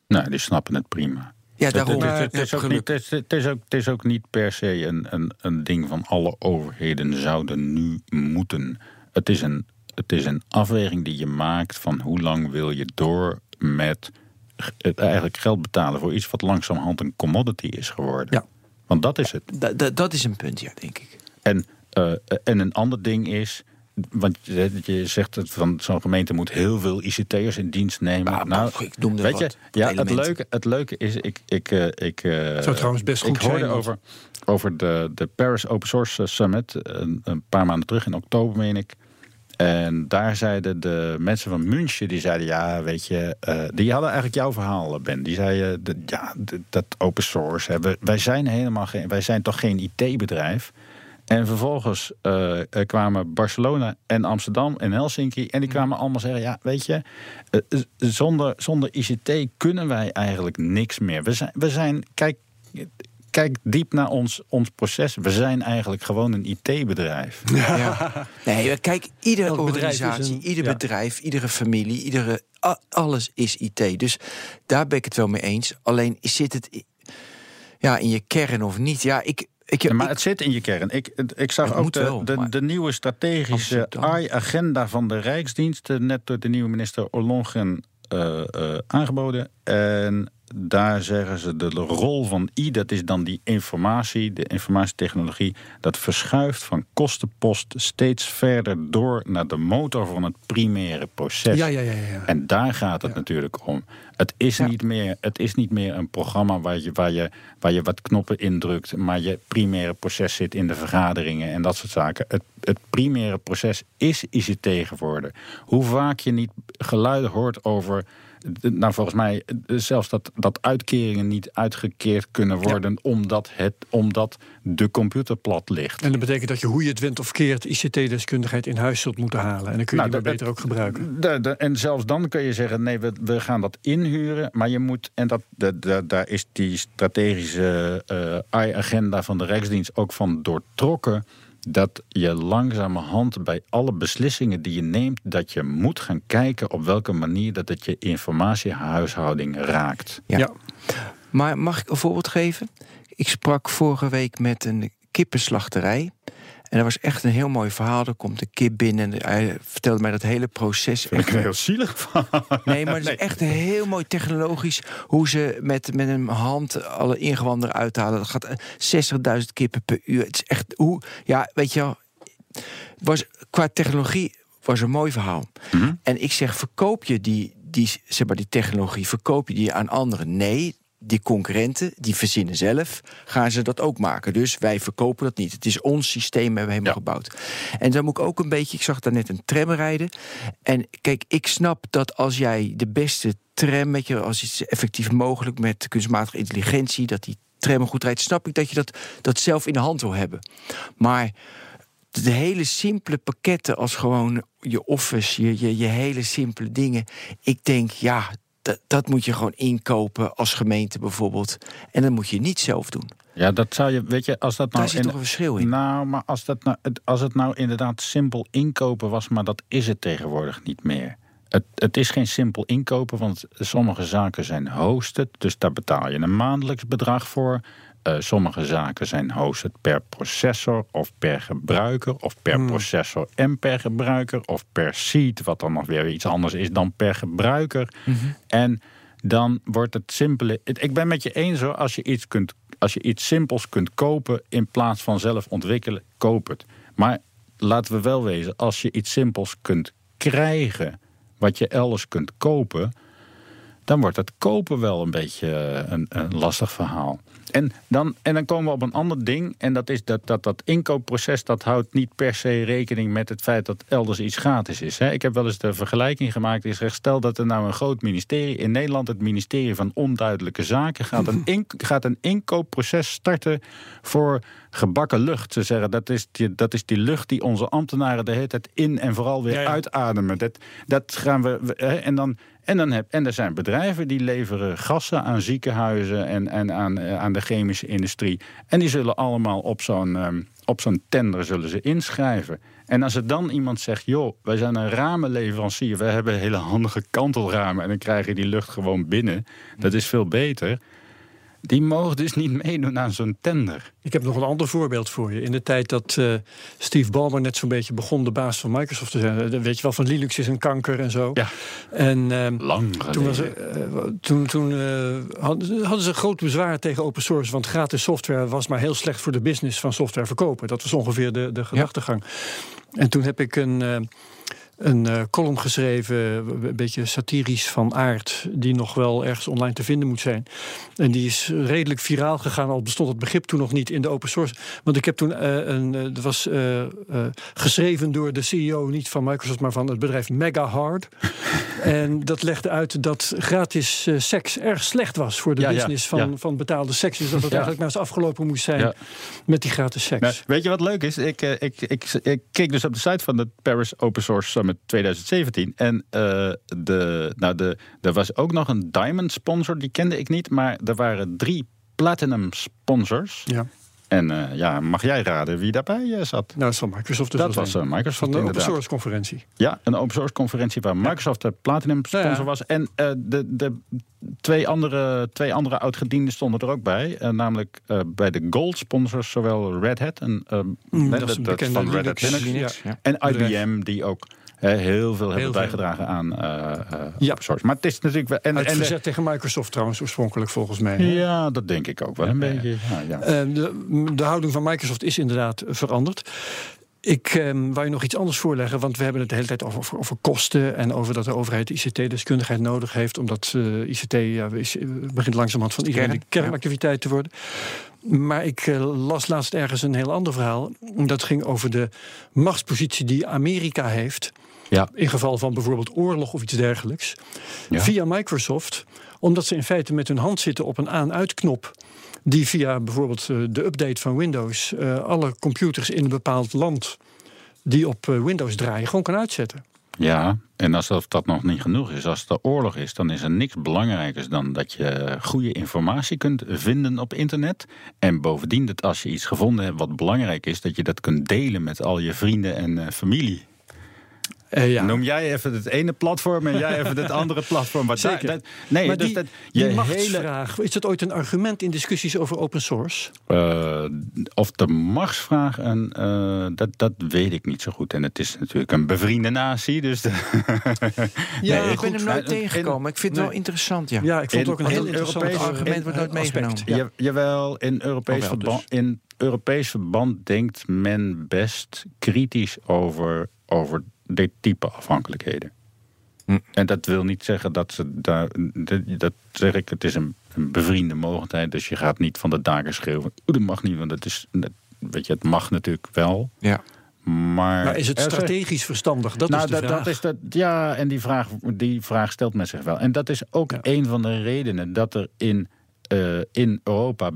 Nou, die snappen het prima. ja daarom. Het, is ook niet, het, is- ook, het is ook niet per se een, een, een ding van alle overheden zouden nu moeten. Het is, een, het is een afweging die je maakt van hoe lang wil je door met het eigenlijk geld betalen voor iets wat langzamerhand een commodity is geworden. Ja. Want dat is het. Da- da- dat is een punt, ja, denk ik. En, eh, en een ander ding is. Want je, zegt dat van zo'n gemeente moet heel veel ICT'ers in dienst nemen. Maar- nou, ik noemde weet wat je, ja, het leuke, het leuke is, ik, ik, eh, ik, eh, Zou trouwens best goed ik hoorde zijn, over, over de, de Paris Open Source Summit een, een paar maanden terug in oktober, meen ik. En daar zeiden de mensen van München, die zeiden, ja, weet je, eh, die hadden eigenlijk jouw verhaal, Ben. Die zeiden, de- ja, de- dat open source, hè, we- wij zijn helemaal geen, wij zijn toch geen IT-bedrijf. En vervolgens eh, kwamen Barcelona en Amsterdam en Helsinki. En die kwamen allemaal zeggen: Ja, weet je, eh, zonder, zonder ICT kunnen wij eigenlijk niks meer. We zijn, we zijn kijk, kijk diep naar ons, ons proces. We zijn eigenlijk gewoon een IT-bedrijf. Ja. Nee, kijk, iedere Elk organisatie, een- ieder ja. bedrijf, iedere familie, iedere, alles is IT. Dus daar ben ik het wel mee eens. Alleen zit het ja, in je kern of niet? Ja, ik. Ik, Ja, maar ik- het zit in je kern. Ik, ik zag ook de, wel, de, de nieuwe strategische. AI-agenda van de Rijksdienst. eh, Net door de nieuwe minister Ollongren eh, eh, aangeboden. En daar zeggen ze de rol van I, dat is dan die informatie, de informatietechnologie. Dat verschuift van kostenpost steeds verder door naar de motor van het primaire proces. Ja, ja, ja. ja. En daar gaat het natuurlijk om. Het is, Ja. niet meer, het is niet meer een programma waar je, waar, je, waar je wat knoppen indrukt, maar je primaire proces zit in de vergaderingen en dat soort zaken. Het, het primaire proces is ICT geworden. Hoe vaak je niet geluiden hoort over. Nou, volgens mij zelfs dat, dat uitkeringen niet uitgekeerd kunnen worden omdat, het, omdat de computer plat ligt. En dat betekent dat je hoe je het went of keert ICT-deskundigheid in huis zult moeten halen. En dan kun je Nou, die beter ook gebruiken. De, de, en zelfs dan kun je zeggen: nee, we, we gaan dat inhuren. Maar je moet, en dat, de, daar is die strategische eh AI-agenda van de Rijksdienst ook van doortrokken. Dat je langzamerhand bij alle beslissingen die je neemt, dat je moet gaan kijken op welke manier dat het je informatiehuishouding raakt. Ja. Ja. Maar mag ik een voorbeeld geven? Ik sprak vorige week met een kippenslachterij. En dat was echt een heel mooi verhaal. Er komt een kip binnen en hij vertelde mij dat hele proces. Vind ik er heel zielig van. Nee, maar het is echt heel mooi technologisch hoe ze met, met een hand alle ingewanden eruit halen. Dat gaat eh, 60.000 kippen per uur. Het is echt hoe, ja, weet je wel, was, qua technologie was een mooi verhaal. Mhm. En ik zeg, verkoop je die, die, zeg maar, die technologie, verkoop je die aan anderen? Nee, die concurrenten, die verzinnen zelf, gaan ze dat ook maken. Dus wij verkopen dat niet. Het is ons systeem, hebben we helemaal Ja. gebouwd. En dan moet ik ook een beetje, ik zag daar net een tram rijden. En kijk, ik snap dat als jij de beste tram, weet je, als iets effectief mogelijk met kunstmatige intelligentie, dat die tram goed rijdt, snap ik dat je dat, dat zelf in de hand wil hebben. Maar de hele simpele pakketten als gewoon je office, je, je, je hele simpele dingen. Ik denk, ja, dat, dat moet je gewoon inkopen als gemeente bijvoorbeeld. En dat moet je niet zelf doen. Ja, dat zou je, weet je, als dat nou. Daar zit in- toch een verschil in. Nou, maar als, dat nou, het- als het nou inderdaad simpel inkopen was, maar dat is het tegenwoordig niet meer. Het, het is geen simpel inkopen, want sommige zaken zijn hosted, dus daar betaal je een maandelijks bedrag voor. Eh, sommige zaken zijn hosted per processor of per gebruiker, of per processor en per gebruiker, of per seat, wat dan nog weer iets anders is dan per gebruiker. En dan wordt het simpele. Ik ben met je eens hoor, als je iets, kunt, als je iets simpels kunt kopen in plaats van zelf ontwikkelen, koop het. Maar laten we wel wezen, als je iets simpels kunt krijgen, wat je elders kunt kopen, dan wordt het kopen wel een beetje eh, een, een lastig verhaal. En dan, en dan komen we op een ander ding. En dat is dat dat, dat inkoopproces. dat houdt niet per se rekening met het feit dat elders iets gratis is. Ik heb wel eens de vergelijking gemaakt. Is stel dat er nou een groot ministerie. in Nederland het ministerie van Onduidelijke Zaken. gaat een, [laughs] in, gaat een inkoopproces starten voor gebakken lucht. Ze zeggen dat is, die, dat is die lucht die onze ambtenaren de hele tijd in en vooral weer uitademen. Dat, dat gaan we. En dan. En, dan heb, en er zijn bedrijven die leveren gassen aan ziekenhuizen en, en aan, eh, aan de chemische industrie. En die zullen allemaal op zo'n ehm, op zo'n tender zullen ze inschrijven. En als er dan iemand zegt, joh, wij zijn een ramenleverancier, we hebben hele handige kantelramen en dan krijg je die lucht gewoon binnen. Dat is veel beter die mogen dus niet meedoen aan zo'n tender. Ik heb nog een ander voorbeeld voor je. In de tijd dat uh, Steve Ballmer net zo'n beetje begon de baas van Microsoft te zijn. Eh, weet je wel, van Linux is een kanker en zo. Ja. En uh, lang Toen, was uh, toen, toen hadden ze groot bezwaar tegen open source. Want gratis software was maar heel slecht voor de business van software verkopen. Dat was ongeveer de, de gedachtegang. En toen heb ik een een uh, column geschreven, een beetje satirisch van aard, die nog wel ergens online te vinden moet zijn. En die is redelijk viraal gegaan, al bestond het begrip toen nog niet in de open source. Want ik heb toen uh, een, uh, dat was geschreven door de CEO, niet van Microsoft, maar van het bedrijf Mega Hard. [laughs] en dat legde uit dat gratis seks erg slecht was voor de business van, van betaalde seks. Dus dat het eigenlijk maar eens afgelopen moest zijn met die gratis seks. Nou, weet je wat leuk is? Ik, ik, ik, ik, keek dus op de site van de Paris Open Source Summit 2017. En uh, de, nou de, er was ook nog een Diamond sponsor, die kende ik niet. Maar er waren drie Platinum sponsors. Ja. En uh, ja, mag jij raden wie daarbij uh, zat? Nou, dat Microsoft. Dus dat was uh, Microsoft Van de open source conferentie. Ja, een open source conferentie waar Microsoft de Platinum sponsor ja. was. En de, de twee andere, twee andere oud-gedienden stonden er ook bij. namelijk bij de gold sponsors, zowel Red Hat en mm, dat, dat, dat van Red Hat Linux. Ja. En IBM, die ook heel veel hebben bijgedragen aan uh, ja. source. Maar het is natuurlijk wel. En, en verzet tegen Microsoft trouwens, oorspronkelijk volgens mij. Ja, dat denk ik ook wel een beetje. Ja, uh, de, de houding van Microsoft is inderdaad veranderd. Ik um, wou je nog iets anders voorleggen, want we hebben het de hele tijd over, over kosten en over dat de overheid ICT-deskundigheid nodig heeft, omdat uh, ICT ja, is, begint langzamerhand van iedereen Kern, kernactiviteit te worden. Maar ik uh, las laatst ergens een heel ander verhaal. Dat ging over de machtspositie die Amerika heeft ja. In geval van bijvoorbeeld oorlog of iets dergelijks. Via Microsoft. Omdat ze in feite met hun hand zitten op een aan-uit-knop. Die via bijvoorbeeld eh, de update van Windows. Uh, alle computers in een bepaald land. die op uh, Windows draaien, gewoon kan uitzetten. Ja, en als dat nog niet genoeg is, als het oorlog is, dan is er niks belangrijkers dan dat je goede informatie kunt vinden op internet. En bovendien dat als je iets gevonden hebt wat belangrijk is, dat je dat kunt delen met al je vrienden en familie. Uh, ja. Noem jij even het ene platform en jij even het andere platform. Maar Zeker. Dat, nee, maar dus die, dat, je die machtsvraag, hele... is dat ooit een argument in discussies over open source? Uh, of de machtsvraag, en, uh, dat, dat weet ik niet zo goed. En het is natuurlijk een bevriende natie. Dus de [laughs] ja, nee, ik ben hem nooit tegengekomen. Ik vind het wel interessant. Ja, ja ik vond het ook een heel interessant Europees, argument. wordt nooit meegenomen. Ja. jawel, in Europees, verband, dus. in Europees verband denkt men best kritisch over, over dit type afhankelijkheden. Hm. En dat wil niet zeggen dat ze daar. Dat zeg ik, het is een, een bevriende mogelijkheid. Dus je gaat niet van de daken schreeuwen. Dat mag niet, want het is. Weet je, het mag natuurlijk wel. Ja. Maar, maar, is het strategisch verstandig? Dat nou, is de dat, vraag. Dat is dat, ja, en die vraag, die vraag stelt men zich wel. En dat is ook ja. een van de redenen dat er in, uh, in Europa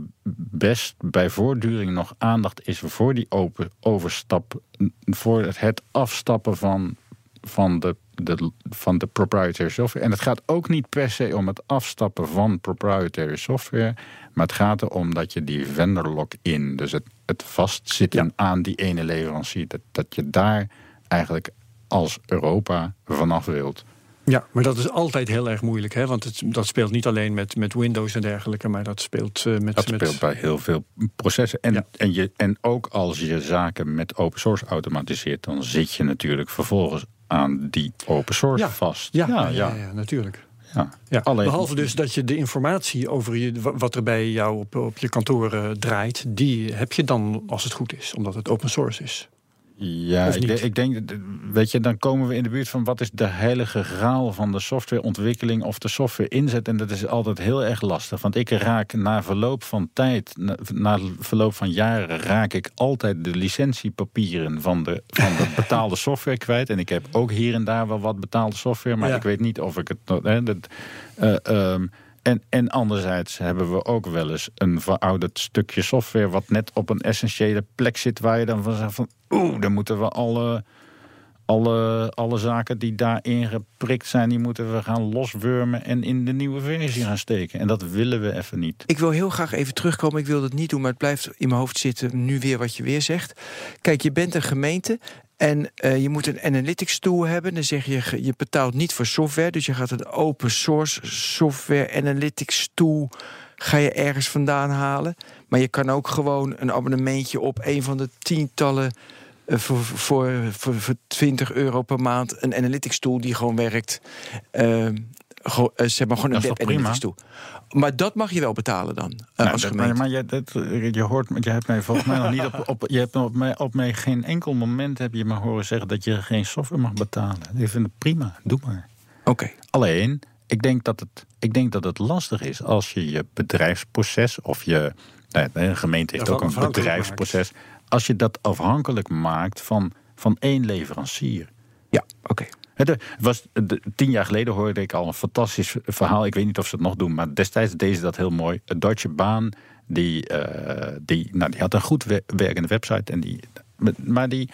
best bij voortduring nog aandacht is voor die open overstap. Voor het afstappen van, van, de, de, van de proprietary software. En het gaat ook niet per se om het afstappen van proprietary software. Maar het gaat erom dat je die vendor lock-in, dus het, het vastzitten ja. aan die ene leverancier, dat, dat je daar eigenlijk als Europa vanaf wilt. Ja, maar dat is altijd heel erg moeilijk. Hè? Want het, dat speelt niet alleen met, met Windows en dergelijke, maar dat speelt uh, met. Dat speelt bij heel veel processen. En, ja. en, je, en ook als je zaken met open source automatiseert, dan zit je natuurlijk vervolgens aan die open source ja. vast. Ja, ja, ja. ja natuurlijk. Ja. Ja, Alleen... Behalve dus dat je de informatie over je, wat er bij jou op, op je kantoor uh, draait, die heb je dan als het goed is, omdat het open source is. Ja, ik, ik denk, weet je, dan komen we in de buurt van wat is de heilige graal van de softwareontwikkeling of de software inzet. En dat is altijd heel erg lastig. Want ik raak na verloop van tijd, na, na verloop van jaren, raak ik altijd de licentiepapieren van de, van de [laughs] betaalde software kwijt. En ik heb ook hier en daar wel wat betaalde software, maar Ja. ik weet niet of ik het. Hè, dat, eh, ehm, en, en anderzijds hebben we ook wel eens een verouderd stukje software... wat net op een essentiële plek zit waar je dan van zegt van... oeh, dan moeten we alle, alle, alle zaken die daarin geprikt zijn... die moeten we gaan loswurmen en in de nieuwe versie gaan steken. En dat willen we even niet. Ik wil heel graag even terugkomen. Ik wil dat niet doen, maar het blijft in mijn hoofd zitten. Nu weer wat je weer zegt. Kijk, je bent een gemeente. En eh, je moet een analytics tool hebben. Dan zeg je, je betaalt niet voor software. Dus je gaat een open source software analytics tool. Ga je ergens vandaan halen. Maar je kan ook gewoon een abonnementje op een van de tientallen. eh, voor, voor, voor, voor 20 euro per maand. Een analytics tool die gewoon werkt. Eh, gewoon, eh, zeg maar gewoon een web prima? analytics tool. Maar dat mag je wel betalen dan, eh, Nou, als dat- gemeente. maar maar je, dat, je hoort, je hebt mij volgens mij nog niet op, op, je hebt op mij, op mij geen enkel moment heb je me horen zeggen dat je geen software mag betalen. Ik vind het prima, doe maar. Oké. Alleen, ik denk dat het, ik denk dat het lastig is als je je bedrijfsproces of je. nou gemeente heeft ook een bedrijfsproces. Als je dat afhankelijk maakt van, van één leverancier. Ja, oké. Het was, tien jaar geleden hoorde ik al een fantastisch verhaal. Ik weet niet of ze het nog doen, maar destijds deden ze dat heel mooi. Een Deutsche Bahn, die, eh, die, nou, die had een goed we- werkende website. En die, maar die,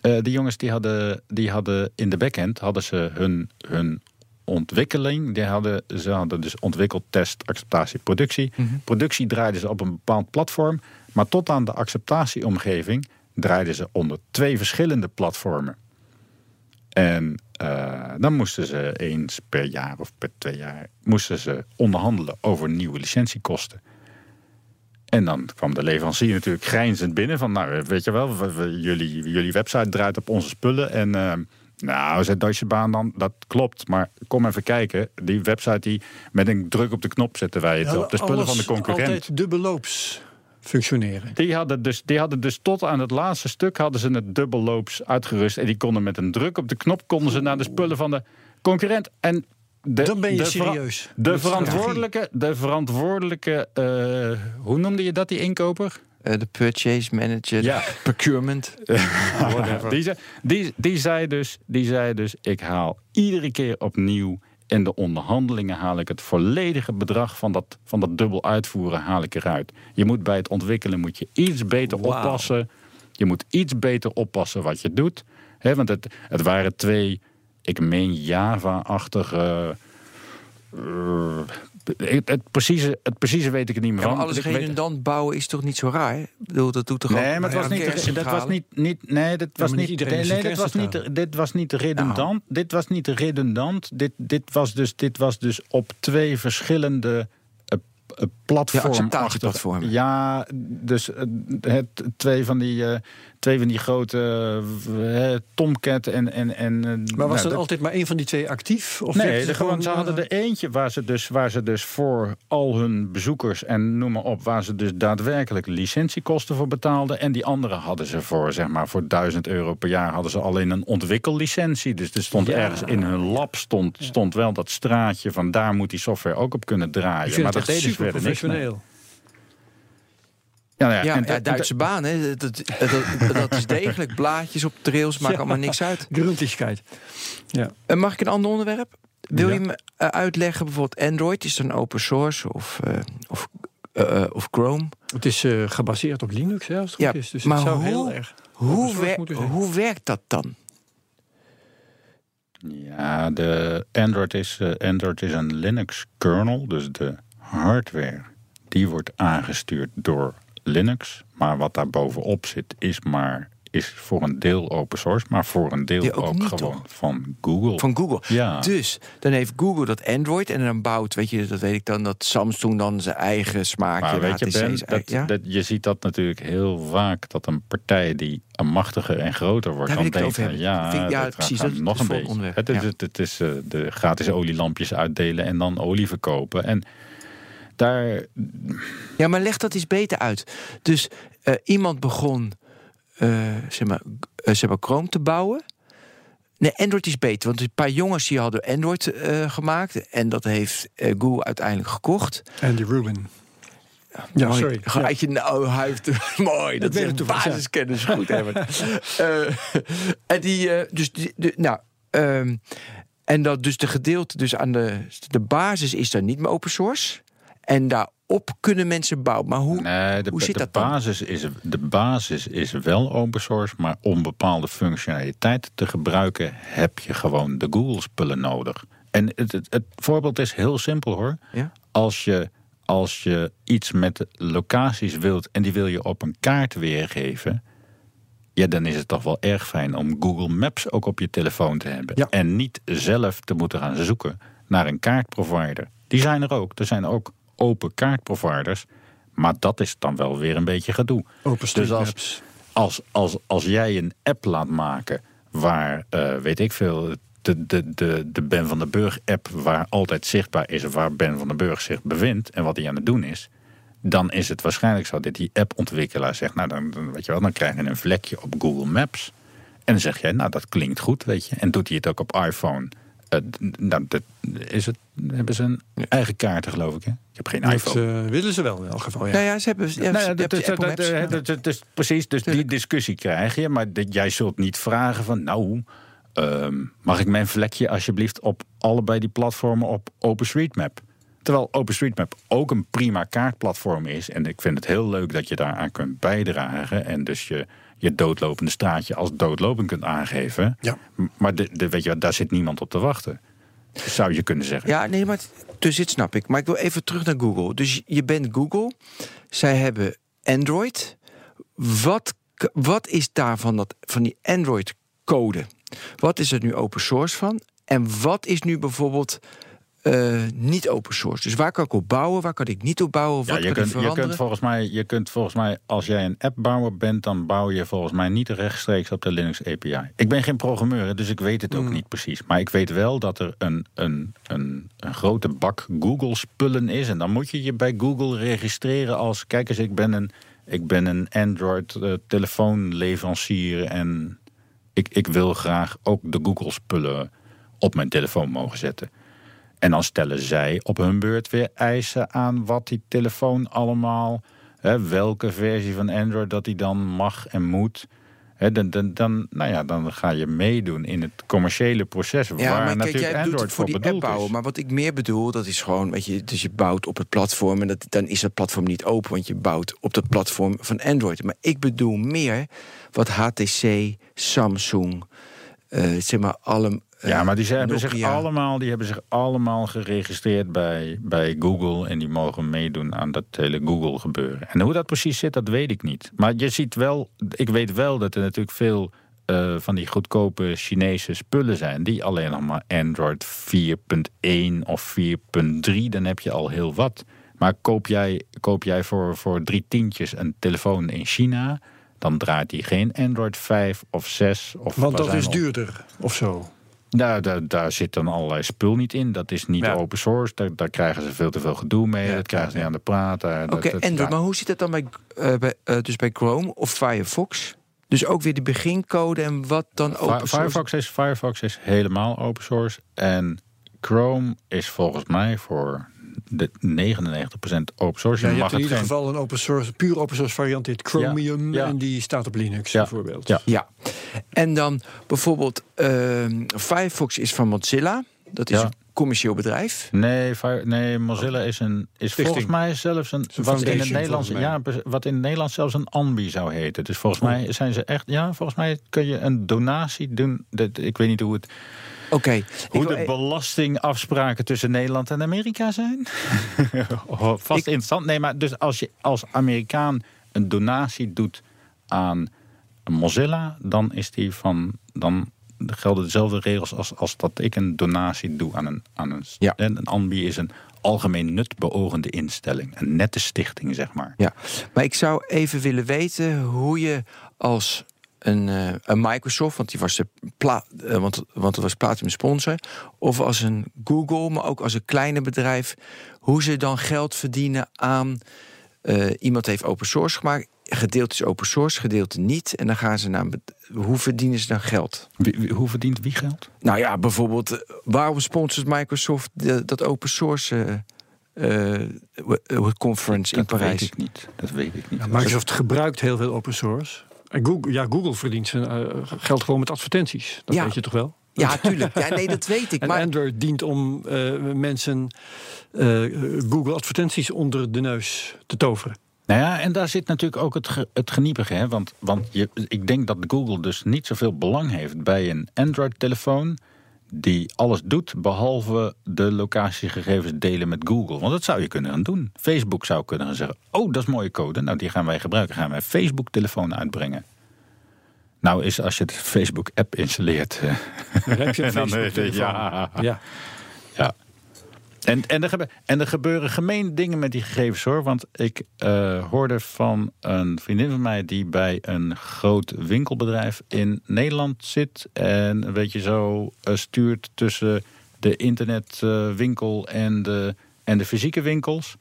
die jongens die hadden, die hadden in de backend hadden ze hun, hun ontwikkeling. Die hadden, ze hadden dus ontwikkeld, test, acceptatie, productie. Productie draaiden ze op een bepaald platform. Maar tot aan de acceptatieomgeving draaiden ze onder twee verschillende platformen. En eh, dan moesten ze eens per jaar of per twee jaar moesten ze onderhandelen over nieuwe licentiekosten. En dan kwam de leverancier natuurlijk grijnzend binnen van, nou weet je wel, we- we- jullie, jullie website draait op onze spullen. En eh, nou, zei Deutsche Bahn dan, dat klopt, maar kom even kijken. Die website die met een druk op de knop zetten wij het op de spullen van de concurrent. Altijd dubbelloops functioneren. Die hadden, dus, die hadden dus tot aan het laatste stuk hadden ze het dubbelloops uitgerust. En die konden met een druk op de knop konden ze naar de spullen van de concurrent. En de, Dan ben je de vera- serieus. De verantwoordelijke, de verantwoordelijke eh, hoe noemde je dat, die inkoper? Eh, de purchase manager, Ja. procurement. [laughs] die, zei, die, die, zei dus, die zei dus, ik haal iedere keer opnieuw in de onderhandelingen haal ik het volledige bedrag van dat, van dat dubbel uitvoeren haal ik eruit. Je moet bij het ontwikkelen moet je iets beter oppassen. Je moet iets beter oppassen wat je doet. Hè, want het, het waren twee, ik meen Java-achtige... eh, het, het, precieze, het precieze weet ik er niet meer Ja, maar van. alles redundant bouwen is toch niet zo raar? Ik bedoel, dat doet toch ook... Nee, maar het was niet, dat was niet, niet nee, dit was maar niet niet, iedereen nee, nee, dit was niet, dit was niet redundant. Dit was niet redundant. Dit, dit was dus, dit was dus op twee verschillende eh, eh, platform. Ja, acceptatieplatformen. Ja, dus eh, het, twee van die, eh, twee van die grote eh, Tomcat en en en. eh, Maar was nou, er dat- altijd maar één van die twee actief? Of Nee, de, gewoon, ze eh, hadden er eentje waar ze, dus, waar ze dus voor al hun bezoekers en noem maar op, waar ze dus daadwerkelijk licentiekosten voor betaalden. En die andere hadden ze voor, zeg maar, voor 1000 euro per jaar hadden ze alleen een ontwikkellicentie. Dus er stond Ja. ergens in hun lab stond, stond wel dat straatje van daar moet die software ook op kunnen draaien. Maar dat deden ze verder niks mee. Ja, nou ja, Ja, en ja, Duitse baan, hè. Dat, dat, dat is degelijk. Blaadjes op trails, maakt Ja. allemaal niks uit. [laughs] Gruntigheid. Ja. Eh, mag ik een ander onderwerp? Wil Ja. je me eh, uitleggen, bijvoorbeeld Android, is dan open source of, eh, of, of Chrome? Het is eh, gebaseerd op Linux, hè, als het Ja, goed is. Dus maar het zou hoe- heel erg Hoe, wer- hoe werkt dat dan? Ja, de Android is, eh, Android is een Linux kernel, dus de hardware die wordt aangestuurd door Linux. Maar wat daar bovenop zit is maar is voor een deel open source, maar voor een deel Ja, ook gewoon toch? van Google. Van Google. Ja. Dus dan heeft Google dat Android en dan bouwt, weet je, dat weet ik dan, dat Samsung dan zijn eigen smaakje, maar weet je, Ben, dat, ja? dat, je ziet dat natuurlijk heel vaak dat een partij die machtiger en groter wordt, Daar dan denkt ja, ja, dat precies, dat nog een beetje. Het is, ja. het, het is eh, de gratis olielampjes uitdelen en dan olie verkopen. En daar, Ja, maar leg dat eens beter uit. Dus eh, iemand begon, eh, zeg maar, uh, zeg maar Chrome te bouwen. Nee, Android is beter. Want een paar jongens die hadden Android uh, gemaakt. En dat heeft uh, Google uiteindelijk gekocht. Andy Rubin. Ja, mooi. sorry. Ga je nou, hij heeft mooi. Dat, dat is basiskennis goed hebben. uh, [laughs] en die, dus die, de, nou, um, en dat dus de gedeelte, dus aan de, de basis is dan niet meer open source. En daarop kunnen mensen bouwen. Maar hoe, nee, de, hoe zit de dat basis Is, de basis is wel open source, maar om bepaalde functionaliteiten te gebruiken heb je gewoon de Google-spullen nodig. En het, het, het, voorbeeld is heel simpel hoor. Ja? Als, je, als je iets met locaties wilt en die wil je op een kaart weergeven, ja, dan is het toch wel erg fijn om Google Maps ook op je telefoon te hebben. Ja. En niet zelf te moeten gaan zoeken naar een kaartprovider. Die zijn er ook. Er zijn ook open kaartproviders. Maar dat is dan wel weer een beetje gedoe. Open dus als, als, als, als jij een app laat maken waar, uh, weet ik veel, de, de, de, de Ben van den Burg app waar altijd zichtbaar is waar Ben van den Burg zich bevindt en wat hij aan het doen is dan is het waarschijnlijk zo dat die appontwikkelaar zegt, nou dan, dan, weet je wel, dan krijg je een vlekje op Google Maps. En dan zeg jij, nou dat klinkt goed, weet je. En doet hij het ook op iPhone. Uh, nou, dat is het, hebben ze een eigen kaarten, geloof ik. Hè? Ik heb geen iPhone. Dat uh, willen ze wel in elk geval. Ja, ja, ja ze hebben. Ja, nou ja, dat, dat, dat, dat, is precies. Dus die discussie krijg je. Maar jij zult niet vragen van, nou, um, mag ik mijn vlekje alsjeblieft op allebei die platformen op OpenStreetMap? Terwijl OpenStreetMap ook een prima kaartplatform is. En ik vind het heel leuk dat je daaraan kunt bijdragen. En dus je, je doodlopende straatje als doodlopend kunt aangeven. Ja. Maar de, de, weet je, daar zit niemand op te wachten. Zou je kunnen zeggen. Ja, nee, maar dus dit snap ik. Maar ik wil even terug naar Google. Dus je bent Google. Zij hebben Android. Wat, wat is daarvan dat, van die Android-code? Wat is er nu open source van? En wat is nu bijvoorbeeld uh, niet open source. Dus waar kan ik op bouwen, waar kan ik niet op bouwen? Wat je, kunt, je, kunt volgens mij, je kunt volgens mij, als jij een appbouwer bent, dan bouw je volgens mij niet rechtstreeks op de Linux API. Ik ben geen programmeur, dus ik weet het ook mm. niet precies. Maar ik weet wel dat er een, een, een, een grote bak Google-spullen is. En dan moet je je bij Google registreren als: kijk eens, ik ben een, ik ben een Android-telefoonleverancier uh, en ik, ik wil graag ook de Google-spullen op mijn telefoon mogen zetten. En dan stellen zij op hun beurt weer eisen aan wat die telefoon allemaal, hè, welke versie van Android dat die dan mag en moet. Hè, dan, dan, dan, nou ja, dan ga je meedoen in het commerciële proces. Ja, waar maar natuurlijk kijk, jij Android doet het voor die app bouwen. is. Maar wat ik meer bedoel, dat is gewoon, weet je, dus je bouwt op het platform en dat, dan is dat platform niet open, want je bouwt op dat platform van Android. Maar ik bedoel meer wat HTC, Samsung, uh, zeg maar alle Ja, maar die hebben, zich allemaal, die hebben zich allemaal geregistreerd bij, bij Google. En die mogen meedoen aan dat hele Google gebeuren. En hoe dat precies zit, dat weet ik niet. Maar je ziet wel, ik weet wel dat er natuurlijk veel eh, van die goedkope Chinese spullen zijn. Die alleen nog maar Android 4.1 of 4.3, dan heb je al heel wat. Maar koop jij, koop jij voor, voor drie tientjes een telefoon in China, dan draait die geen Android 5 of 6. Of Want dat is duurder, of zo. Nou, daar, daar zit dan allerlei spul niet in. Dat is niet Ja. open source. Daar, daar krijgen ze veel te veel gedoe mee. Ja, dat krijgen ze niet aan de praat. dat- Oké, dat- ja. maar hoe zit het dan bij, eh, bij, eh, dus bij Chrome of Firefox? Dus ook weer die begincode en wat dan open source? Firefox is, Firefox is helemaal open source. En Chrome is volgens mij voor de 99% open source. Ja, Je mag hebt in het ieder geen- geval een open source, puur open source variant, heet Chromium. Ja, ja. En die staat op Linux, Ja, bijvoorbeeld. ja. Ja, en dan bijvoorbeeld ehm, Firefox is van Mozilla. Dat is Ja. een commercieel bedrijf. Nee, nee, Mozilla is, een, is Stichting. volgens mij zelfs een, wat in het Nederlands, ja, wat in het Nederlands zelfs een ANBI zou heten. Dus volgens mij zijn ze echt, ja, volgens mij kun je een donatie doen. Dat, ik weet niet hoe het, Oké, Hoe de belastingafspraken tussen Nederland en Amerika zijn? [laughs] Vast Ik- interessant. Nee, maar dus als je als Amerikaan een donatie doet aan Mozilla, dan is die van. Dan gelden dezelfde regels als, als dat ik een donatie doe aan een. Aan een Ja. En een ANBI is een algemeen nut beogende instelling. Een nette stichting, zeg maar. Ja, maar ik zou even willen weten hoe je als een, eh, een Microsoft, want die was de pla eh, want, want het was Platinum sponsor, of als een Google, maar ook als een kleine bedrijf, hoe ze dan geld verdienen aan eh, iemand heeft open source gemaakt. gedeelte is open source, gedeelte niet. En dan gaan ze naar. Hoe verdienen ze dan geld? Wie, hoe verdient wie geld? Nou ja, bijvoorbeeld, waarom sponsort Microsoft de, dat open source uh, conference dat, in Parijs? Dat weet ik niet. Dat weet ik niet. Ja, Microsoft gebruikt heel veel open source. En Google, ja, Google verdient zijn uh, geld gewoon met advertenties. Dat Ja. weet je toch wel? Ja, tuurlijk. Ja, nee, dat weet ik. En Maar Android dient om uh, mensen uh, Google advertenties onder de neus te toveren. Nou ja, en daar zit natuurlijk ook het, ge, het geniepige. Hè? Want, want je, ik denk dat Google dus niet zoveel belang heeft bij een Android-telefoon die alles doet behalve de locatiegegevens delen met Google. Want dat zou je kunnen gaan doen. Facebook zou kunnen gaan zeggen: Oh, dat is mooie code. Nou, die gaan wij gebruiken. Gaan wij Facebook-telefoon uitbrengen. Nou, is als je de Facebook-app installeert. Dan heb je [laughs] een dan, Facebook ja. ja. ja. En, en, er gebeuren, en er gebeuren gemeen dingen met die gegevens hoor. Want ik uh, hoorde van een vriendin van mij die bij een groot winkelbedrijf in Nederland zit. En een beetje zo uh, stuurt tussen de internetwinkel uh, en, de, en de fysieke winkels.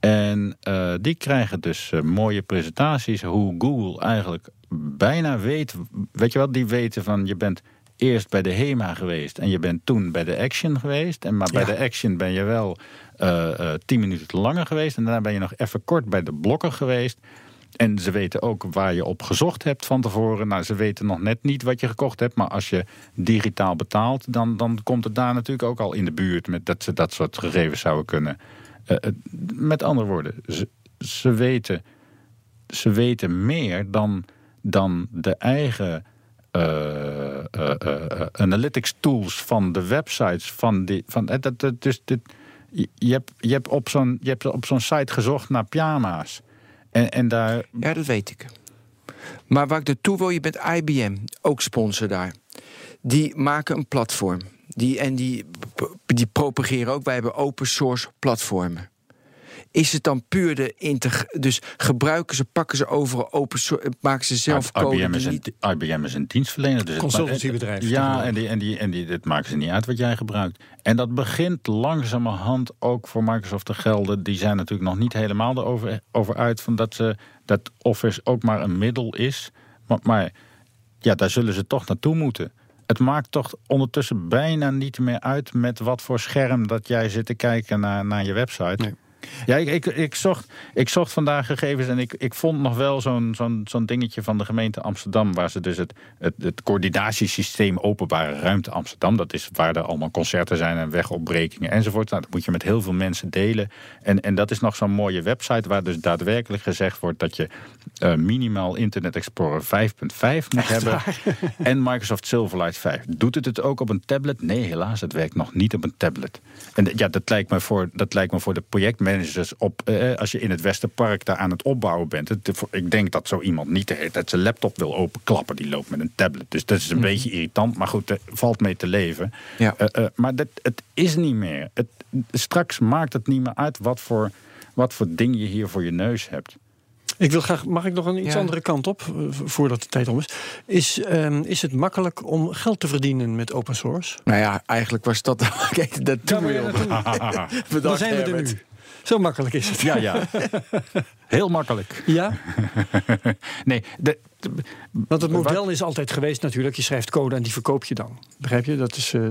En die krijgen dus mooie presentaties hoe Google eigenlijk bijna weet. Weet je wat, die weten van je bent eerst bij de HEMA geweest en je bent toen bij de Action geweest. En maar bij ja. de Action ben je wel uh, uh, tien minuten langer geweest. En daarna ben je nog even kort bij de blokken geweest. En ze weten ook waar je op gezocht hebt van tevoren. Nou, ze weten nog net niet wat je gekocht hebt. Maar als je digitaal betaalt, dan, dan komt het daar natuurlijk ook al in de buurt. Met dat ze dat soort gegevens zouden kunnen. Uh, met andere woorden, ze, ze, weten, ze weten meer dan, dan de eigen analytics tools van de websites van die. Van, dat, dat, dus dit, je, hebt, je hebt op zo'n zo'n site gezocht naar pyjama's. En, en daar. Ja, dat weet ik. Maar waar ik naartoe wil, je bent IBM, ook sponsor daar. Die maken een platform. Die, en die, die propageren ook. Wij hebben open source platformen. Is het dan puur de integ... Dus gebruiken ze, pakken ze overal open source... Maken ze zelf code? IBM is, een. IBM is een dienstverlener. Dus Consultancybedrijf. Ja, en, die, en, die, en die, het maken ze niet uit wat jij gebruikt. En dat begint langzamerhand ook voor Microsoft te gelden. Die zijn natuurlijk nog niet helemaal erover over uit... Van dat, ze, dat Office ook maar een middel is. Maar, maar ja, daar zullen ze toch naartoe moeten het maakt toch ondertussen bijna niet meer uit met wat voor scherm dat jij zit te kijken naar, naar je website. Nee. Ja, ik, ik, ik, zocht, ik zocht vandaag gegevens en ik, ik vond nog wel zo'n zo'n zo'n dingetje van de gemeente Amsterdam, waar ze dus het, het, het coördinatiesysteem openbare ruimte Amsterdam, dat is waar er allemaal concerten zijn en wegopbrekingen enzovoort. Nou, dat moet je met heel veel mensen delen. En, en dat is nog zo'n mooie website waar dus daadwerkelijk gezegd wordt dat je uh, minimaal Internet Explorer 5.5 moet Echt hebben. waar? [laughs] En Microsoft Silverlight 5. Doet het het ook op een tablet? Nee, helaas, het werkt nog niet op een tablet. En ja, dat lijkt me voor, dat lijkt me voor de projectmanagers op, eh, als je in het Westerpark daar aan het opbouwen bent. Het, ik denk dat zo iemand niet de hele tijd zijn laptop wil openklappen. Die loopt met een tablet. Dus dat is een mm. beetje irritant. Maar goed, er valt mee te leven. Ja. Uh, uh, maar dat, het is niet meer. Het, straks maakt het niet meer uit wat voor, wat voor ding je hier voor je neus hebt. Ik wil graag, mag ik nog een iets Ja. andere kant op, eh, voordat de tijd om is? Is, ehm, is het makkelijk om geld te verdienen met open source? Nou ja, eigenlijk was dat... [laughs] Kijk, dat doen we [laughs] zijn we er nu. Zo makkelijk is het. Ja, ja. Heel makkelijk. Ja? [laughs] Nee, de, de- Want het model is altijd geweest natuurlijk, je schrijft code en die verkoop je dan. Begrijp je? Dat is... eh,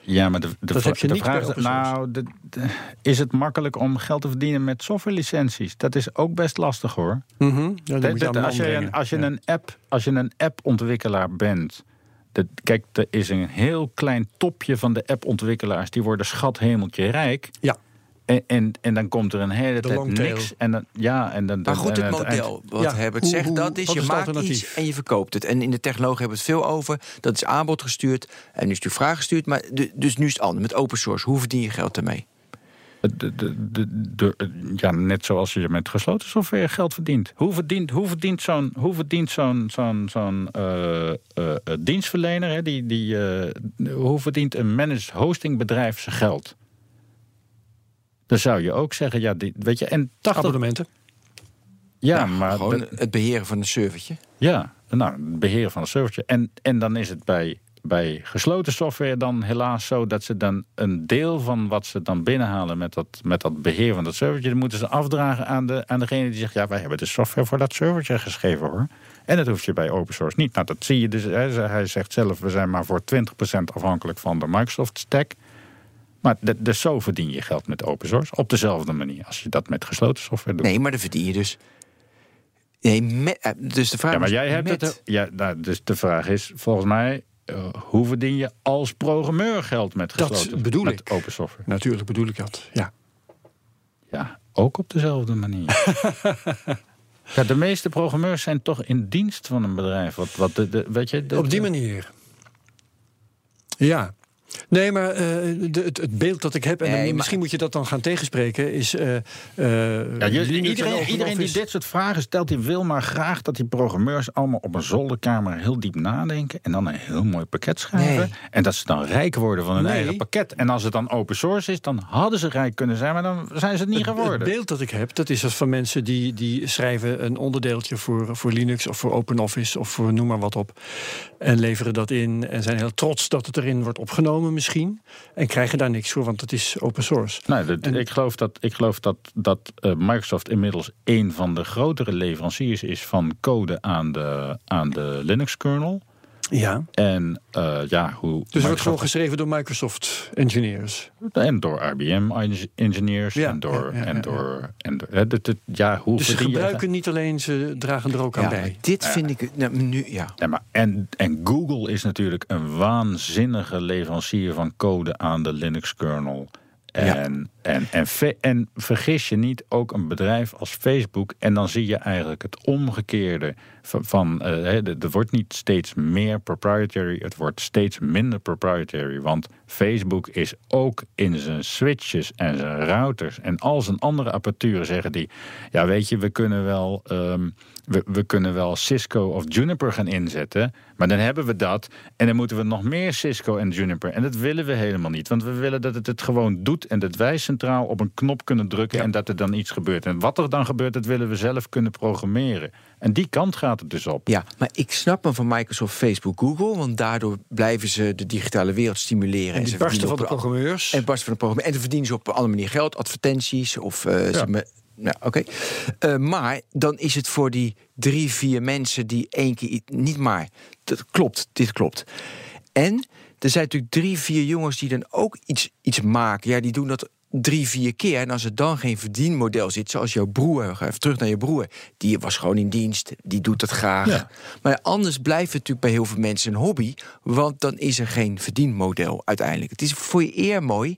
ja, maar de, de, Dat heb je de niet vraag is, nou, de, de- is het makkelijk om geld te verdienen met softwarelicenties? Dat is ook best lastig hoor. mhm. ja, Dat- je als je, een, brengen. als je Ja. een app, als je een appontwikkelaar bent. Dat, kijk, er is een heel klein topje van de appontwikkelaars. Die worden schathemeltje rijk. Ja. En, en, en dan komt er een hele De tijd niks. En dan, ja, en dan, Maar goed, en het model, wat Ja, Herbert hoe- zegt, hoe- dat is je is het maakt iets en je verkoopt het. En in de technologie hebben we het veel over. Dat is aanbod gestuurd en nu is de vraag gestuurd. Maar de, dus nu is het anders, met open source. Hoe verdien je geld ermee? De, de, de, de- ja, net zoals je met gesloten software geld verdient. Hoe verdient, hoe verdient zo'n hoe verdient zo'n zo'n zo'n eh, eh, eh, dienstverlener, hè, die, die, eh, hoe verdient een managed hostingbedrijf zijn geld? Dan zou je ook zeggen, ja, die, weet je, en 80. Abonnementen. Ja, maar Gewoon het beheren van een servertje. ja, nou, het beheren van een servertje. En, en dan is het bij bij gesloten software dan helaas zo dat ze dan een deel van wat ze dan binnenhalen met dat, met dat beheer van dat servertje, dan moeten ze afdragen aan, de, aan degene die zegt: Ja, wij hebben de software voor dat servertje geschreven hoor. En dat hoef je bij open source niet. Nou, dat zie je dus. Hij zegt zelf: we zijn maar voor 20% afhankelijk van de Microsoft stack. Maar dus zo verdien je geld met open source. Op dezelfde manier als je dat met gesloten software doet. Nee, maar dan verdien je dus. Nee, met, eh, dus de vraag ja, maar jij hebt het. Ja, nou, dus de vraag is volgens mij. Uh, hoe verdien je als programmeur geld met gesloten dat bedoel met ik. open software? Natuurlijk bedoel ik dat. Ja. Ja, ook op dezelfde manier. [laughs] ja, de meeste programmeurs zijn toch in dienst van een bedrijf. Wat, wat de, de weet je, op die manier. Ja, Nee, maar uh, de, het, het, beeld dat ik heb, en nee, misschien moet je dat dan gaan tegenspreken, is. Uh, uh, ja, iedereen, iedereen die dit soort vragen stelt, die wil maar graag dat die programmeurs allemaal op een zolderkamer heel diep nadenken en dan een heel mooi pakket schrijven. Nee. En dat ze dan rijk worden van hun nee. eigen pakket. En als het dan open source is, dan hadden ze rijk kunnen zijn, maar dan zijn ze het niet geworden. Het beeld dat ik heb, dat is als van mensen die, die schrijven een onderdeeltje voor, voor Linux of voor OpenOffice of voor noem maar wat op. En leveren dat in en zijn heel trots dat het erin wordt opgenomen misschien. En krijgen daar niks voor, want het is open source. Nee, ik geloof dat, ik geloof dat, dat uh, Microsoft inmiddels een van de grotere leveranciers is van code aan de, aan de Linux-kernel. Ja. En uh, ja, hoe. Dus het wordt gewoon geschreven door Microsoft engineers. En door IBM engineers. Ja, en door. Ja, ja, en door, en door ja, hoe dus ze gebruiken je... niet alleen, ze dragen er ook aan bij. Dit vind ik. Nou, nu, ja. ja maar en, en Google is natuurlijk een waanzinnige leverancier van code aan de Linux kernel. En, en, en, en, vergis je niet, ook een bedrijf als Facebook. En dan zie je eigenlijk het omgekeerde van. van uh, er wordt niet steeds meer proprietary, het wordt steeds minder proprietary. Want Facebook is ook in zijn switches en zijn routers en al zijn andere apparatuur zeggen die. Ja, weet je, we kunnen wel. Um, we, we, kunnen wel Cisco of Juniper gaan inzetten. Maar dan hebben we dat. En dan moeten we nog meer Cisco en Juniper. En dat willen we helemaal niet. Want we willen dat het het gewoon doet. En dat wij centraal op een knop kunnen drukken. Ja. En dat er dan iets gebeurt. En wat er dan gebeurt, dat willen we zelf kunnen programmeren. En die kant gaat het dus op. Ja, maar ik snap me van Microsoft, Facebook, Google. Want daardoor blijven ze de digitale wereld stimuleren. En, en ze barsten van de programmeurs. En barsten van de programmeurs. En dan verdienen ze op een andere manier geld. Advertenties of uh, ja. ze ja, oké. Okay. Uh, maar dan is het voor die drie, vier mensen die één keer niet maar. Dat klopt, dit klopt. En er zijn natuurlijk drie, vier jongens die dan ook iets, iets maken. Ja, die doen dat drie, vier keer. En als er dan geen verdienmodel zit, zoals jouw broer, even terug naar je broer, die was gewoon in dienst, die doet dat graag. Ja. Maar anders blijft het natuurlijk bij heel veel mensen een hobby, want dan is er geen verdienmodel uiteindelijk. Het is voor je eer mooi,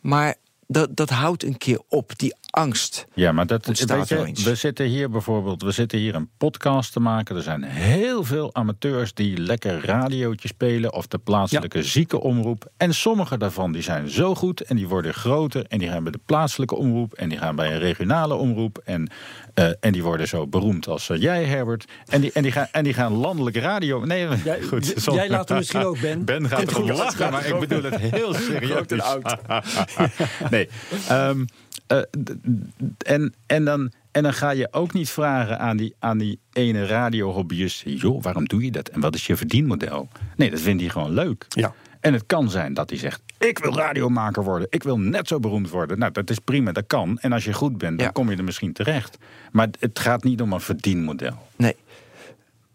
maar dat, dat houdt een keer op, die angst. Ja, maar dat weet je, we zitten hier bijvoorbeeld, we zitten hier een podcast te maken. Er zijn heel veel amateurs die lekker radiootje spelen of de plaatselijke ja. ziekenomroep. En sommige daarvan die zijn zo goed en die worden groter en die gaan bij de plaatselijke omroep en die gaan bij een regionale omroep en, uh, en die worden zo beroemd als uh, jij, Herbert. En die, en, die gaan, en die gaan landelijke radio. Nee, jij, [laughs] goed. Soms, jij laat hem misschien ook, Ben. Ben gaat [laughs] erop lachen, maar ik bedoel het heel [laughs] serieus. nee. Um, uh, en, en, dan, en dan ga je ook niet vragen aan die, aan die ene radiohobbyist... joh, waarom doe je dat en wat is je verdienmodel? Nee, dat vindt hij gewoon leuk. Ja. En het kan zijn dat hij zegt, ik wil radiomaker worden. Ik wil net zo beroemd worden. Nou, dat is prima, dat kan. En als je goed bent, dan ja. kom je er misschien terecht. Maar het gaat niet om een verdienmodel. Nee.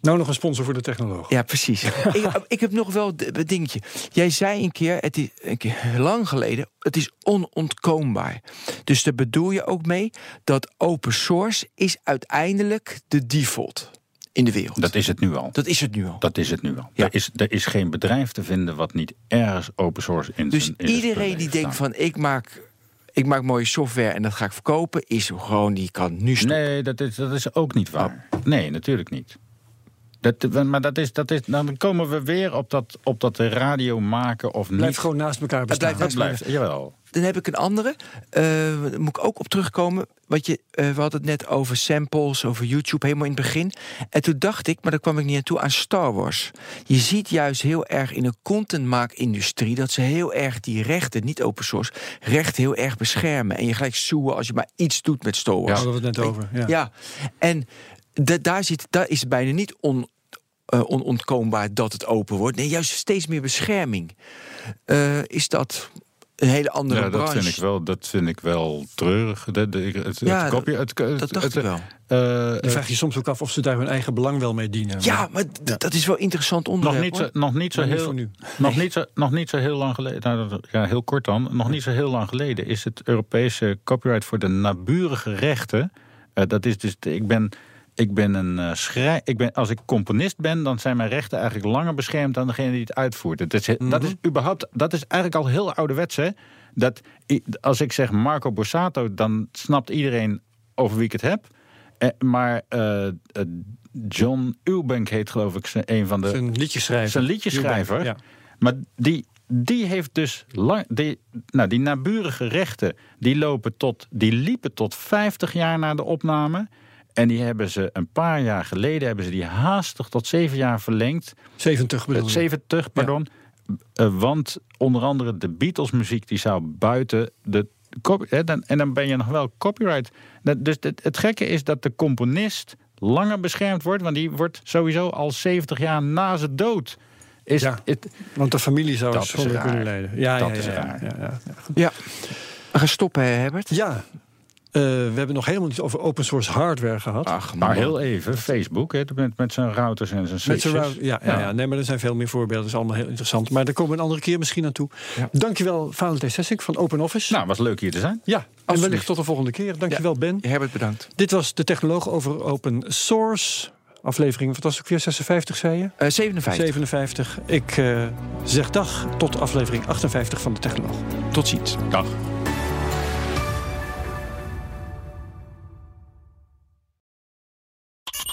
Nou, nog een sponsor voor de technoloog. Ja, precies. [laughs] ik, ik, heb nog wel een dingetje. Jij zei een keer, het is een keer lang geleden, het is onontkoombaar. Dus daar bedoel je ook mee dat open source is uiteindelijk de default in de wereld. Dat is het nu al. Dat is het nu al. Dat is het nu al. Ja. Er, is, er is geen bedrijf te vinden wat niet ergens open source in Dus zijn, in iedereen die denkt van ik maak ik maak mooie software en dat ga ik verkopen, is gewoon die kan nu stoppen. Nee, dat is, dat is ook niet waar. Oh. Nee, natuurlijk niet. Dat, maar dat is, dat is, dan komen we weer op dat, op dat radio maken of niet. Blijft gewoon naast elkaar bestaan. Het blijft, blijft, jawel. Dan heb ik een andere. Uh, daar moet ik ook op terugkomen. Wat je, uh, we hadden het net over samples, over YouTube, helemaal in het begin. En toen dacht ik, maar daar kwam ik niet aan toe, aan Star Wars. Je ziet juist heel erg in een contentmaakindustrie... dat ze heel erg die rechten, niet open source... rechten heel erg beschermen. En je gelijk zoeken als je maar iets doet met Star Wars. Ja, daar hadden we het net over. Ja, ja. en daar, zit, daar is het bijna niet on, onontkoombaar dat het open wordt. Nee, juist steeds meer bescherming. is dat een hele andere ja, branche. Dat vind ik wel, dat vind ik wel treurig. De, de, het, ja, het kopje, het, het, dat dacht het, ik wel. Uh, Dan vraag je soms ook af of ze daar hun eigen belang wel mee dienen. Ja, maar ja. dat is wel interessant onderwerp. Nog niet zo, nog niet zo heel, nog, nee. niet zo, nog niet zo heel lang geleden. Nou, ja, heel kort dan. Nog niet zo heel lang geleden is het Europese copyright voor de naburige rechten. Uh, dat is dus, ik ben ik ben een uh, schrij ik ben, als ik componist ben, dan zijn mijn rechten eigenlijk langer beschermd dan degene die het uitvoert. Het is, mm -hmm. Dat is überhaupt, dat is eigenlijk al heel ouderwets. Hè? Dat als ik zeg Marco Borsato, dan snapt iedereen over wie ik het heb. Eh, maar uh, John Eubank heet geloof ik een van de. Zijn liedjeschrijver. Zijn liedjeschrijver. Ja. Maar die, die heeft dus lang. Die, nou, die naburige rechten die lopen tot. Die liepen tot 50 jaar na de opname. En die hebben ze een paar jaar geleden hebben ze die haastig tot zeven jaar verlengd. 70 bedoel 70, pardon. Ja. Uh, want onder andere de Beatles muziek die zou buiten de hè, dan, en dan ben je nog wel copyright. Dus het, het gekke is dat de componist langer beschermd wordt, want die wordt sowieso al 70 jaar na zijn dood. Is ja, het, want de familie zou dat schulden kunnen leiden. Ja, dat ja, is ja, raar. Ja, ja, ja. We gaan stoppen, Herbert. Ja, uh, we hebben nog helemaal niet over open source hardware gehad. Ach, maar heel even, Facebook, hè, met, met zijn routers en zijn switches. Met zijn ja, ja, ja. nee, maar er zijn veel meer voorbeelden. Dat is allemaal heel interessant. Maar daar komen we een andere keer misschien naartoe. Ja. Dankjewel, Valentijn Sessing van Open Office. Nou, was leuk hier te zijn. Ja, en wellicht tot de volgende keer. Dankjewel, ja. Ben. Herbert, bedankt. Dit was de technoloog over open source. Aflevering, wat was het ook weer? 56, zei je? Uh, 57. 57. Ik uh, zeg dag tot aflevering 58 van de technoloog. Tot ziens. Dag.